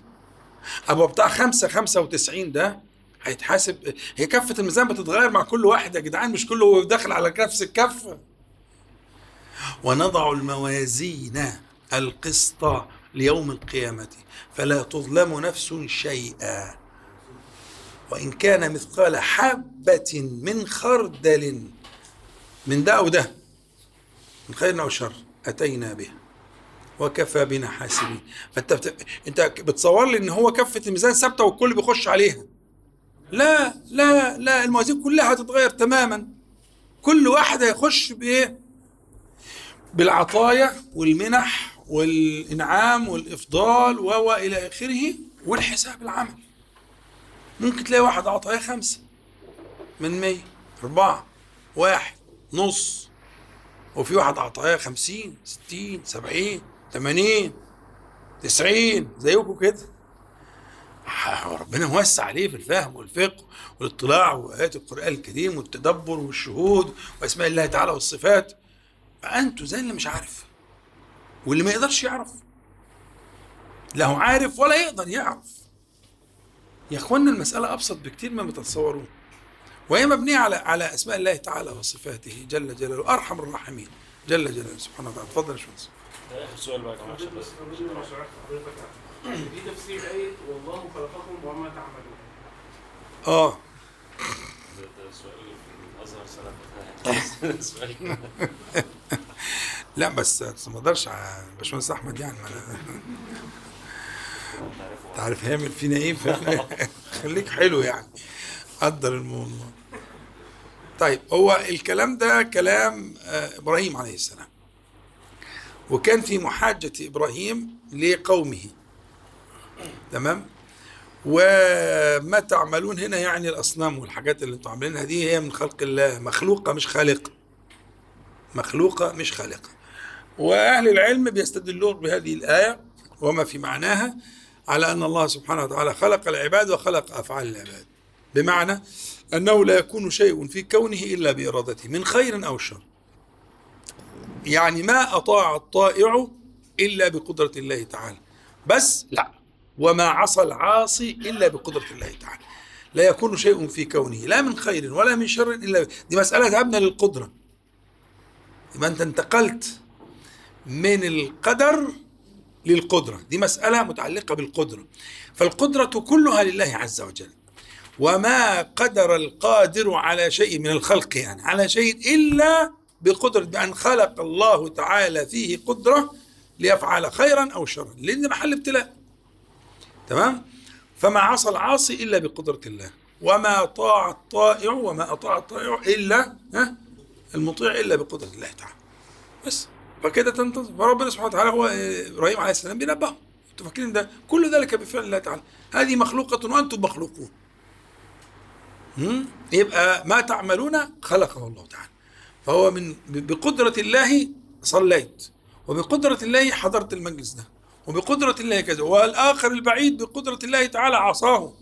أبو بتاع 5 95 ده هيتحاسب. هي كفة الميزان بتتغير مع كل واحد يا جدعان مش كله داخل على نفس الكفة. ونضع الموازين القسط ليوم القيامة فلا تظلم نفس شيئا. وإن كان مثقال حبة من خردل من ده أو ده من خير أو شر أتينا به وكفى بنا حاسبين. فأنت. أنت بتصور لي إن هو كفة الميزان ثابتة والكل بيخش عليها؟ لا لا لا الموازين كلها هتتغير تماما. كل واحد هيخش بإيه؟ بالعطايا والمنح والإنعام والإفضال و إلى آخره والحساب العمل. ممكن تلاقي واحد عطايا خمسة من مية أربعة واحد نص. وفي واحد عطايا خمسين ستين سبعين تمانين تسعين زيكم كده. ربنا موسع عليه في الفهم والفقه والاطلاع وآيات القرآن الكريم والتدبر والشهود وأسماء الله تعالى والصفات. فأنتوا زي اللي مش عارف واللي ما يقدرش يعرف. لا هو عارف ولا يقدر يعرف. يا إخوانا المسألة أبسط بكتير مما تتصورون. وهي مبنية على على أسماء الله تعالى وصفاته جل جلاله. أرحم الراحمين. جل جلاله. سبحانه وتعالى اتفضل يا شمس. ده آخر سؤال بقى عشان بس دي تفسير آية والله خلقكم وما تعملون. آه. ده سؤال سؤال لا بس بس ما أقدرش على باشمهندس أحمد يعني أنت عارف هيعمل فينا إيه (laughs) خليك حلو يعني. قدر الموضوع. طيب هو الكلام ده كلام آه، إبراهيم عليه السلام. وكان في محاجة إبراهيم لقومه. تمام؟ وما تعملون هنا يعني الأصنام والحاجات اللي أنتم عاملينها دي هي من خلق الله. مخلوقة مش خالقه مخلوقة مش خالقه وأهل العلم بيستدلون بهذه الآية وما في معناها على أن الله سبحانه وتعالى خلق العباد وخلق أفعال العباد. بمعنى أنه لا يكون شيء في كونه إلا بإرادته من خير أو شر. يعني ما أطاع الطائع إلا بقدرة الله تعالى. بس لا. وما عصى العاصي إلا بقدرة الله تعالى. لا يكون شيء في كونه لا من خير ولا من شر إلا ب- دي مسألة ذهبنا للقدرة. يبقى أنت انتقلت من القدر للقدرة. دي مسألة متعلقة بالقدرة. فالقدرة كلها لله عز وجل. وما قدر القادر على شيء من الخلق يعني على شيء إلا بقدرة بأن خلق الله تعالى فيه قدرة ليفعل خيرا أو شرا. ده محل ابتلاء. تمام؟ فما عصى العاصي إلا بقدرة الله وما طاع الطائع وما أطاع الطائع إلا ها؟ المطيع إلا بقدرة الله تعالى. بس فكده تنتظر. فربنا سبحانه وتعالى هو آه، إبراهيم عليه السلام بينبههم أنتوا فاكرين ده كل ذلك بفعل الله تعالى. هذه مخلوقة وأنتم مخلوقون؟ يبقى ما تعملون خلقه الله تعالى. فهو من بقدرة الله صليت وبقدرة الله حضرت المجلس ده. وبقدرة الله كذا. والآخر البعيد بقدرة الله تعالى عصاه.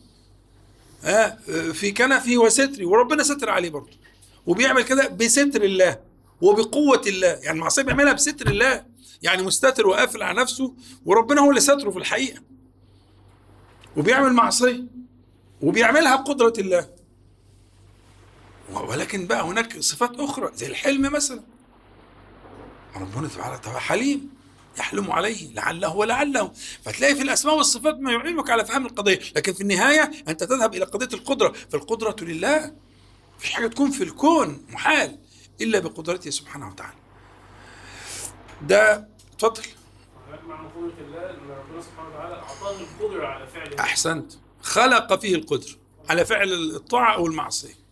آه في كنفه وستري وربنا ستر عليه برضه. وبيعمل كده بستر الله وبقوة الله. يعني المعصية بيعملها بستر الله. يعني مستتر وقافل على نفسه. وربنا هو اللي ستره في الحقيقة. وبيعمل معصية. وبيعملها بقدرة الله. ولكن بقى هناك صفات أخرى. زي الحلم مثلا. ربنا تعالى حليم. يحلم عليه لعله ولعله. فتلاقي في الأسماء والصفات ما يعينك على فهم القضية. لكن في النهاية أنت تذهب إلى قضية القدرة. فالقدرة لله. مفيش حاجة تكون في الكون محال إلا بقدرته سبحانه وتعالى. ده اتفضل. أحسنت. خلق فيه القدرة على فعل الطاعة أو المعصية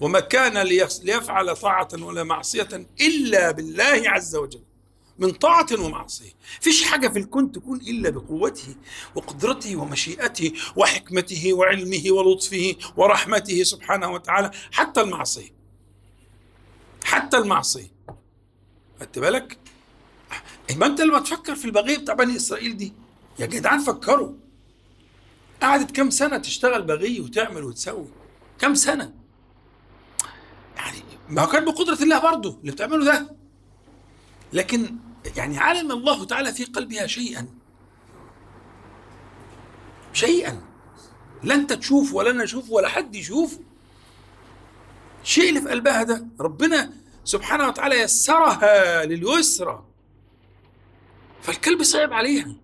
وما كان ليفعل طاعة ولا معصية إلا بالله عز وجل. من طاعة ومعصية. فيش حاجة في الكون تكون إلا بقوته وقدرته ومشيئته وحكمته وعلمه ولطفه ورحمته سبحانه وتعالى. حتى المعصية. حتى المعصية. خدت بالك؟ ما أنت لما تفكر في البغي بتاع بني إسرائيل دي؟ يا جدعان فكروا. قعدت كم سنة تشتغل بغي وتعمل وتسوي. كم سنة؟ يعني ما كان بقدرة الله برضه اللي بتعمله ده. لكن يعني علم الله تعالى في قلبها شيئا. شيئا. لا انت تشوف ولا أنا أشوف ولا حد يشوف. الشيء اللي في قلبها ده ربنا سبحانه وتعالى يسرها لليسرى. فالكلب صعب عليها.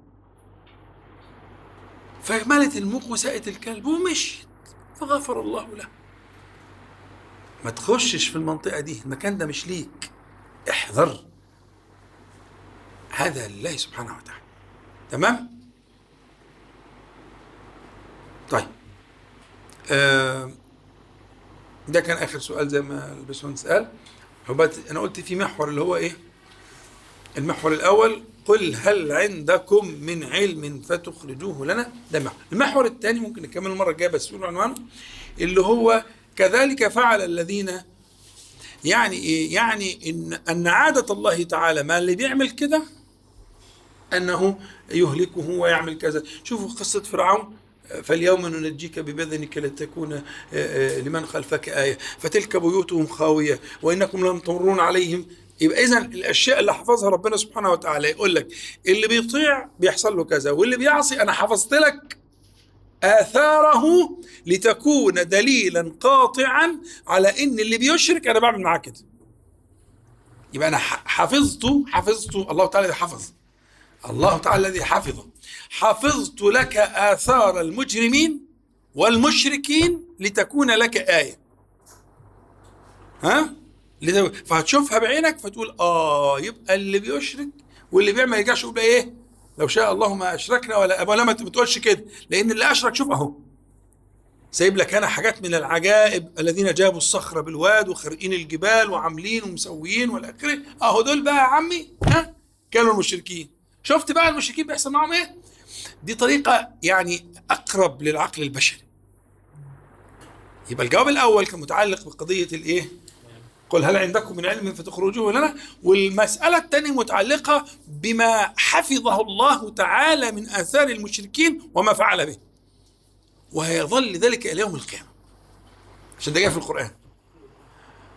فملت المخ وسقت الكلب ومشيت. فغفر الله له. ما تخشش في المنطقة دي. المكان ده مش ليك. احذر. هذا لله سبحانه وتعالى. تمام؟ طيب. آه ده كان آخر سؤال زي ما الباشمهندس قال. هو أنا قلت في محور اللي هو إيه؟ المحور الأول قل هل عندكم من علم فتخرجوه لنا؟ ده محور. المحور الثاني ممكن نكمل المرة الجاية بس نقول عنوانه. اللي هو كذلك فعل الذين يعني إيه؟ يعني إن أن عادة الله تعالى ما اللي بيعمل كده أنه يهلكه ويعمل كذا. شوفوا قصة فرعون. فاليوم ننجيك ببدنك لتكون آه، آه، لمن خلفك آية. فتلك بيوتهم خاوية وإنكم لم تمرون عليهم. يبقى إذا الأشياء اللي حفظها ربنا سبحانه وتعالى يقول لك اللي بيطيع بيحصل له كذا واللي بيعصي أنا حفظت لك آثاره لتكون دليلا قاطعا على إن اللي بيشرك أنا بعمل معاه كده يبقى أنا حفظته حفظته. الله تعالى حفظ. الله تعالى الذي حفظه. حفظت لك آثار المجرمين والمشركين لتكون لك آية. ها؟ فهتشوفها بعينك فتقول آه يبقى اللي بيشرك واللي بيعمل يرجعش يقول إيه؟ لو شاء الله ما أشركنا ولا ولا ما تقولش كده. لأن اللي أشرك شوف أهو. سايب لك أنا حاجات من العجائب الذين جابوا الصخرة بالواد وخارقين الجبال وعاملين ومسويين والى آخره. أهو دول بقى يا عمي ها؟ كانوا المشركين. شفت بقى المشركين بيحصل معاهم إيه؟ دي طريقة يعني أقرب للعقل البشري. يبقى الجواب الأول كان متعلق بقضية الإيه؟ قل هل عندكم من علم فتخرجوه لنا؟ والمسألة الثانية متعلقة بما حفظه الله تعالى من آثار المشركين وما فعل به. وهيظل ذلك إلى يوم القيامة. عشان ده جاي في القرآن.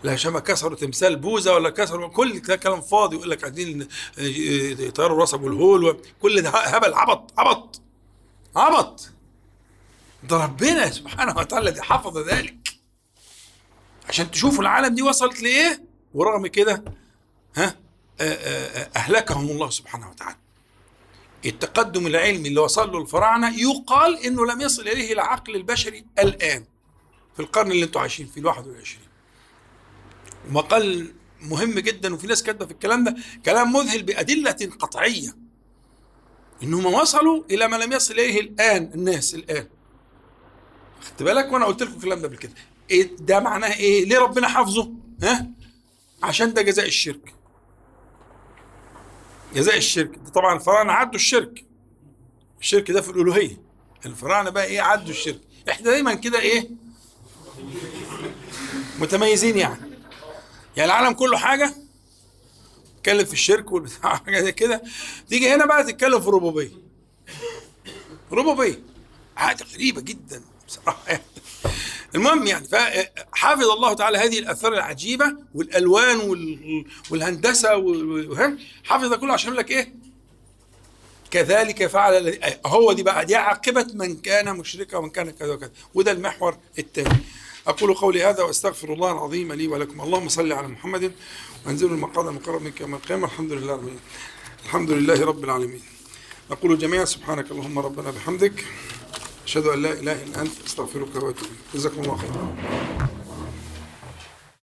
الهشامه كسروا تمثال بوزة ولا كسروا؟ كل ده كلام فاضي يقول لك عايزين آه، آه، يطيروا راس أبو الهول كل ده هبل عبط عبط عبط. ده ربنا سبحانه وتعالى الذي حفظ ذلك. عشان تشوفوا العالم دي وصلت لإيه؟ ورغم كده ها آه، أهلكهم الله سبحانه وتعالى. التقدم العلمي اللي وصل له الفراعنة يقال إنه لم يصل إليه العقل البشري الآن في القرن اللي أنتم عايشين فيه ال 21 مقال مهم جدا وفي ناس كاتبة في الكلام ده كلام مذهل بأدلة قطعية. إنهم وصلوا إلى ما لم يصل إليه الآن الناس الآن. خدت بالك؟ وأنا قلت لكم الكلام ده قبل كده. إيه ده معناه إيه؟ ليه ربنا حافظه؟ ها؟ عشان ده جزاء الشرك. جزاء الشرك. ده طبعا الفراعنة عدوا الشرك. الشرك ده في الألوهية. الفراعنة بقى إيه؟ عدوا الشرك. إحنا دايما كده إيه؟ متميزين يعني. يعني العالم كله حاجة؟ تتكلم في الشرك والبتاع حاجة زي كده. تيجي هنا بقى تتكلم في الربوبيه ربوبية. حاجة غريبة جدا بصراحة يعني. المهم يعني فحافظ الله تعالى هذه الآثار العجيبة والألوان وال- والهندسة حافظ كله عشان يقول لك إيه؟ كذلك فعل هو دي بقى دي عاقبة من كان مشركا ومن كان كذا وكذا. وده المحور الثاني أقول قولي هذا وأستغفر الله العظيم لي ولكم. اللهم صل على محمد وانزلوا المقعد المقرب منك يوم القيامة. الحمد لله رب العالمين. الحمد لله رب العالمين. نقول جميعا سبحانك اللهم ربنا بحمدك. أشهد أن لا إله إلا أنت. أستغفرك وأتوب إليك. جزاكم الله خيرا.